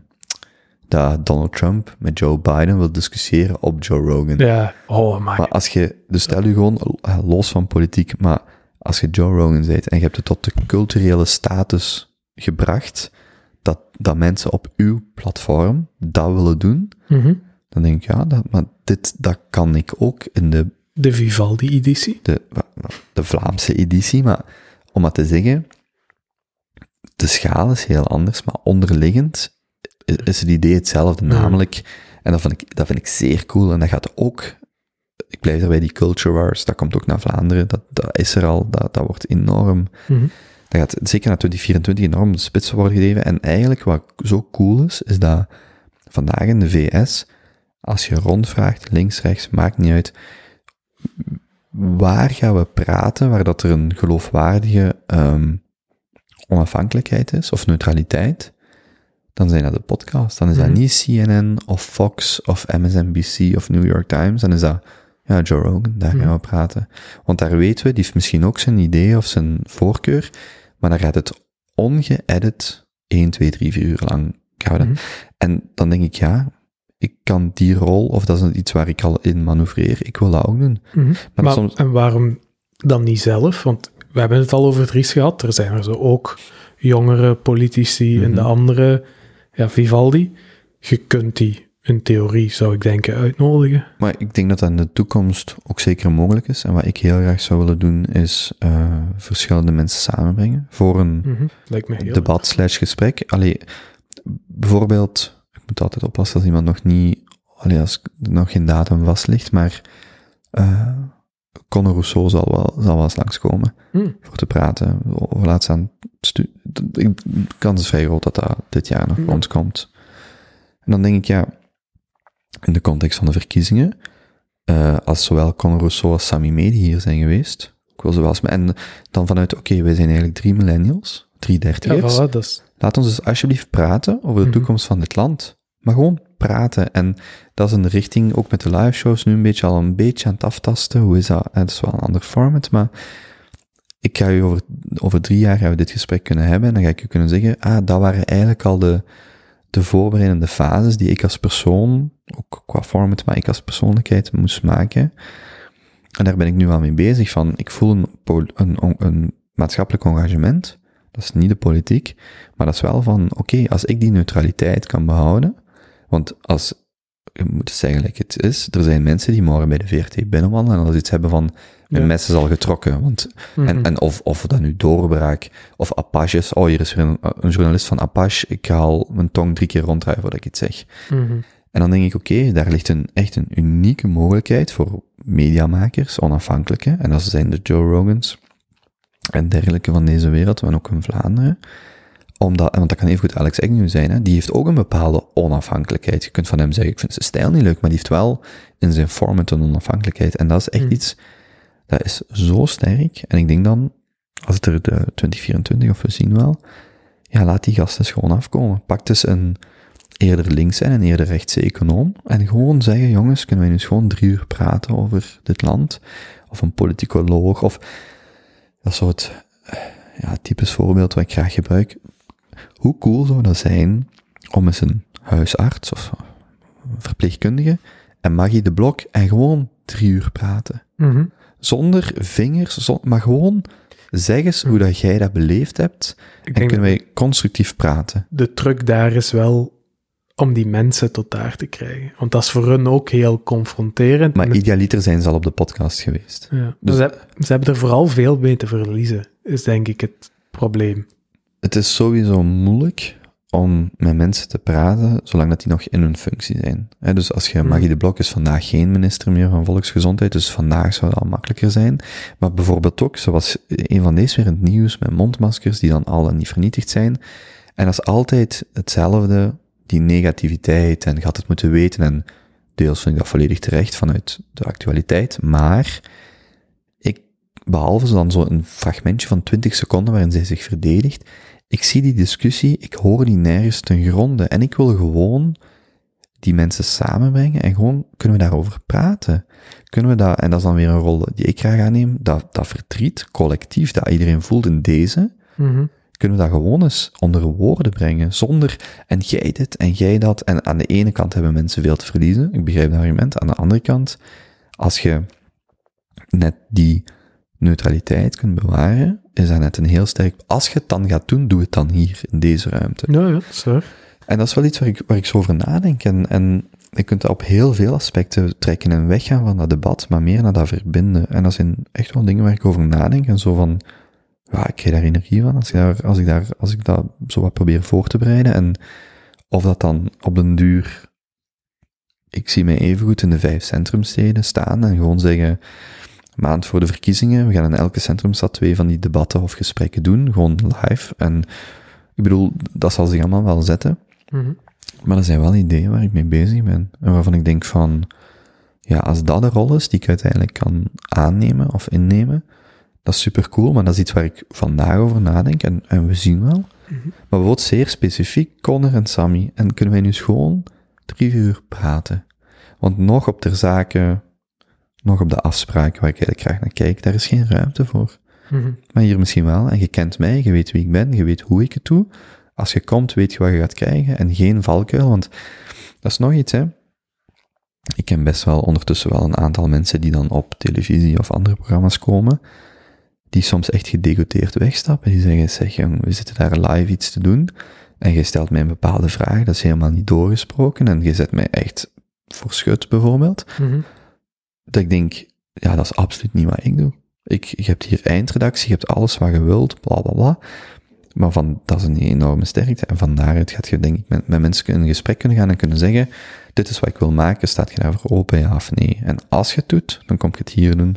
C: dat Donald Trump met Joe Biden wil discussiëren op Joe Rogan.
D: Ja, oh my.
C: Maar als je, dus stel je gewoon, los van politiek, maar als je Joe Rogan bent en je hebt het tot de culturele status gebracht, dat, dat mensen op uw platform dat willen doen,
D: Mhm.
C: dan denk ik, ja, dat, maar dit, dat kan ik ook in de
D: De Vivaldi-editie.
C: de, de Vlaamse editie, maar om maar te zeggen, de schaal is heel anders, maar onderliggend is het idee hetzelfde,
D: Ja.
C: namelijk, en dat vind, ik, dat vind ik zeer cool, en dat gaat ook, ik blijf daarbij die culture wars, dat komt ook naar Vlaanderen, dat, dat is er al, dat, dat wordt enorm,
D: Mhm.
C: dat gaat zeker naar 2024 enorm de spits worden gegeven, en eigenlijk wat zo cool is, is dat vandaag in de VS, als je rondvraagt, links, rechts, maakt niet uit, waar gaan we praten waar dat er een geloofwaardige ehm, onafhankelijkheid is, of neutraliteit, dan zijn dat de podcasts. Dan is dat
D: Mhm.
C: niet CNN of Fox of MSNBC of New York Times, dan is dat ja, Joe Rogan, daar gaan
D: Mhm.
C: we praten. Want daar weten we, die heeft misschien ook zijn idee of zijn voorkeur, maar dan gaat het ongeëdit 1, 2, 3, 4 uur lang houden.
D: Mhm.
C: En dan denk ik, ja, ik kan die rol, of dat is iets waar ik al in manoeuvreer, ik wil dat ook doen. Maar,
D: Maar,
C: soms,
D: en waarom dan niet zelf? Want we hebben het al over Dries gehad. Er zijn er zo ook jongere politici en de andere, ja, Vivaldi. Je kunt die in theorie, zou ik denken, uitnodigen.
C: maar ik denk dat dat in de toekomst ook zeker mogelijk is. En wat ik heel graag zou willen doen, is eh, verschillende mensen samenbrengen voor een
D: Mhm.
C: Debat slash gesprek. Allee, bijvoorbeeld, ik moet altijd oppassen als iemand nog niet, allee, als er nog geen datum vast ligt, maar eh Conor Rousseau zal wel, zal wel eens langskomen
D: Hmm.
C: voor te praten. Over laatst aan De kans is vrij groot dat dat dit jaar nog
D: Hmm.
C: rondkomt. En dan denk ik, ja, in de context van de verkiezingen, eh, als zowel Conor Rousseau als Sami Medi hier zijn geweest. Ik wil ze wel eens, en dan vanuit, oké, wij zijn eigenlijk drie millennials, drie
D: Ja,
C: dertigers.
D: voilà, dat is...
C: Laat ons dus alsjeblieft praten over de
D: Mhm.
C: toekomst van dit land. Maar gewoon praten. En dat is de richting, ook met de live shows, nu een beetje al een beetje aan het aftasten. Hoe is dat? Eh, Het is wel een ander format, maar ik ga u over, over drie jaar gaan we dit gesprek kunnen hebben. En dan ga ik u kunnen zeggen, ah, dat waren eigenlijk al de, de voorbereidende fases die ik als persoon, ook qua format, maar ik als persoonlijkheid moest maken. En daar ben ik nu al mee bezig van, ik voel een, een, een, een maatschappelijk engagement. Dat is niet de politiek, maar dat is wel van, oké, als ik die neutraliteit kan behouden, want als, je moet het zeggen like het is, er zijn mensen die morgen bij de VRT binnenwandelen en als iets hebben van, mijn
D: Ja.
C: mes is al getrokken, want, en,
D: Mhm.
C: en of, of dat nu doorbraak, of Apache is, oh, hier is weer een, een journalist van Apache, ik ga al mijn tong drie keer ronddraaien voordat ik iets zeg.
D: Mhm.
C: En dan denk ik, oké, daar ligt een, echt een unieke mogelijkheid voor mediamakers, onafhankelijke, en dat zijn de Joe Rogans en dergelijke van deze wereld, en ook in Vlaanderen. Omdat, want dat kan even goed Alex Agnew zijn, hè, die heeft ook een bepaalde onafhankelijkheid. Je kunt van hem zeggen, ik vind zijn stijl niet leuk, maar die heeft wel in zijn format een onafhankelijkheid. En dat is echt
D: Hmm.
C: iets, dat is zo sterk. En ik denk dan, als het er de 2024, of we zien wel, ja, laat die gasten eens gewoon afkomen. Pak dus een eerder links en een eerder rechtse econoom. En gewoon zeggen, jongens, kunnen wij nu eens gewoon drie uur praten over dit land? Of een politicoloog, of dat soort, ja, typisch voorbeeld wat ik graag gebruik. Hoe cool zou dat zijn om eens een huisarts of een verpleegkundige en Maggie de Blok en gewoon drie uur praten?
D: Mhm.
C: Zonder vingers, zon- maar gewoon zeg eens hoe dat jij dat beleefd hebt
D: Ik
C: en kunnen wij constructief praten.
D: de truc daar is wel om die mensen tot daar te krijgen. Want dat is voor hun ook heel confronterend.
C: Maar idealiter zijn ze al op de podcast geweest.
D: ja.
C: dus-
D: ze, ze hebben er vooral veel mee te verliezen, is denk ik het probleem.
C: Het is sowieso moeilijk om met mensen te praten, zolang dat die nog in hun functie zijn. Dus als je,
D: Hmm.
C: Maggie de Blok is vandaag geen minister meer van Volksgezondheid, dus vandaag zou dat al makkelijker zijn. Maar bijvoorbeeld ook, zoals een van deze weer in het nieuws, met mondmaskers die dan al en niet vernietigd zijn. En dat is altijd hetzelfde, die negativiteit, en je had het moeten weten, en deels vind ik dat volledig terecht vanuit de actualiteit, maar ik, behalve dan zo'n fragmentje van 20 seconden waarin zij zich verdedigt, ik zie die discussie, ik hoor die nergens ten gronde. En ik wil gewoon die mensen samenbrengen en gewoon kunnen we daarover praten. Kunnen we dat, en dat is dan weer een rol die ik graag aanneem, dat, dat verdriet collectief dat iedereen voelt in deze,
D: Mhm.
C: kunnen we dat gewoon eens onder woorden brengen, zonder, en jij dit en jij dat, en aan de ene kant hebben mensen veel te verliezen, ik begrijp het argument, aan de andere kant, als je net die neutraliteit kunt bewaren, is dat net een heel sterk, als je het dan gaat doen, doe het dan hier, in deze ruimte.
D: Ja, ja, waar.
C: En dat is wel iets waar ik, waar ik zo over nadenk. En, en je kunt dat op heel veel aspecten trekken en weggaan van dat debat, maar meer naar dat verbinden. En dat zijn echt wel dingen waar ik over nadenk. En zo van, ja, ik krijg daar energie van als ik, daar, als ik, daar, als ik dat zo wat probeer voor te bereiden. En of dat dan op den duur, ik zie mij evengoed in de vijf centrumsteden staan en gewoon zeggen, maand voor de verkiezingen, we gaan in elke centrumstad twee van die debatten of gesprekken doen, gewoon live. En ik bedoel, dat zal zich allemaal wel zetten.
D: Mhm.
C: Maar er zijn wel ideeën waar ik mee bezig ben. En waarvan ik denk van, ja, als dat de rol is die ik uiteindelijk kan aannemen of innemen, dat is super cool, maar dat is iets waar ik vandaag over nadenk en, en we zien wel. Maar bijvoorbeeld zeer specifiek, Connor en Sammy, en kunnen wij nu gewoon drie uur praten. Want nog op ter zake, nog op de afspraken waar ik eigenlijk graag naar kijk, daar is geen ruimte voor.
D: Mhm.
C: Maar hier misschien wel. En je kent mij, je weet wie ik ben, je weet hoe ik het doe. Als je komt, weet je wat je gaat krijgen en geen valkuil, want dat is nog iets, hè. Ik ken best wel ondertussen wel een aantal mensen die dan op televisie of andere programma's komen, die soms echt gedegoteerd wegstappen. Die zeggen, zeg, jong, we zitten daar live iets te doen en je stelt mij een bepaalde vraag, dat is helemaal niet doorgesproken en je zet mij echt voor schut, bijvoorbeeld
D: Mhm.
C: Dat ik denk, ja, dat is absoluut niet wat ik doe. Ik, je hebt hier eindredactie, je hebt alles wat je wilt, bla bla bla. Maar van, dat is een enorme sterkte. En van daaruit gaat je, denk ik, met, met mensen in gesprek kunnen gaan en kunnen zeggen, dit is wat ik wil maken, staat je daarvoor open, ja of nee? En als je het doet, dan kom je het hier doen.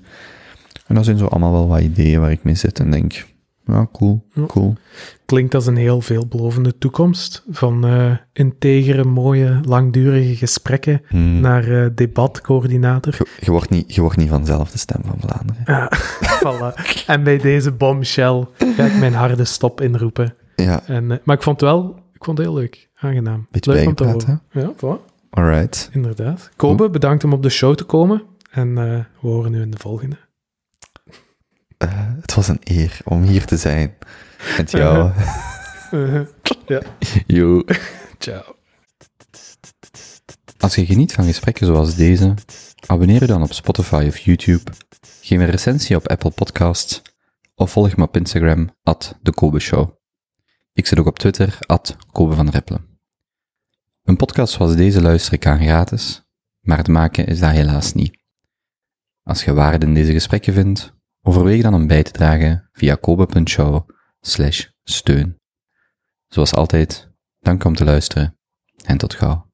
C: En dat zijn zo allemaal wel wat ideeën waar ik mee zit en denk, Ja, cool, cool.
D: Klinkt als een heel veelbelovende toekomst. Van eh, integere, mooie, langdurige gesprekken
C: Hmm.
D: naar eh, debatcoördinator.
C: Je, je wordt niet, je wordt niet vanzelf de stem van Vlaanderen.
D: Ja, [laughs] voilà. En bij deze bombshell ga ik mijn harde stop inroepen.
C: Ja,
D: En, eh, maar ik vond het wel ik vond het heel leuk, aangenaam.
C: Beetje
D: leuk om te horen. Ja, voilà,
C: alright.
D: inderdaad. Kobe, bedankt om op de show te komen. En we horen nu in de volgende.
C: Eh, het was een eer om hier te zijn. Met jou.
D: Uh, [laughs] ja,
C: Yo.
D: ciao.
C: Als je geniet van gesprekken zoals deze, abonneer je dan op Spotify of YouTube, geef een recensie op Apple Podcasts of volg me op Instagram, at de Kobe Show. Ik zit ook op Twitter, at Kobe van. Een podcast zoals deze luister ik aan gratis, maar het maken is dat helaas niet. Als je waarde in deze gesprekken vindt, overweeg dan om bij te dragen via kobe.show steun. Zoals altijd, dank om te luisteren en tot gauw.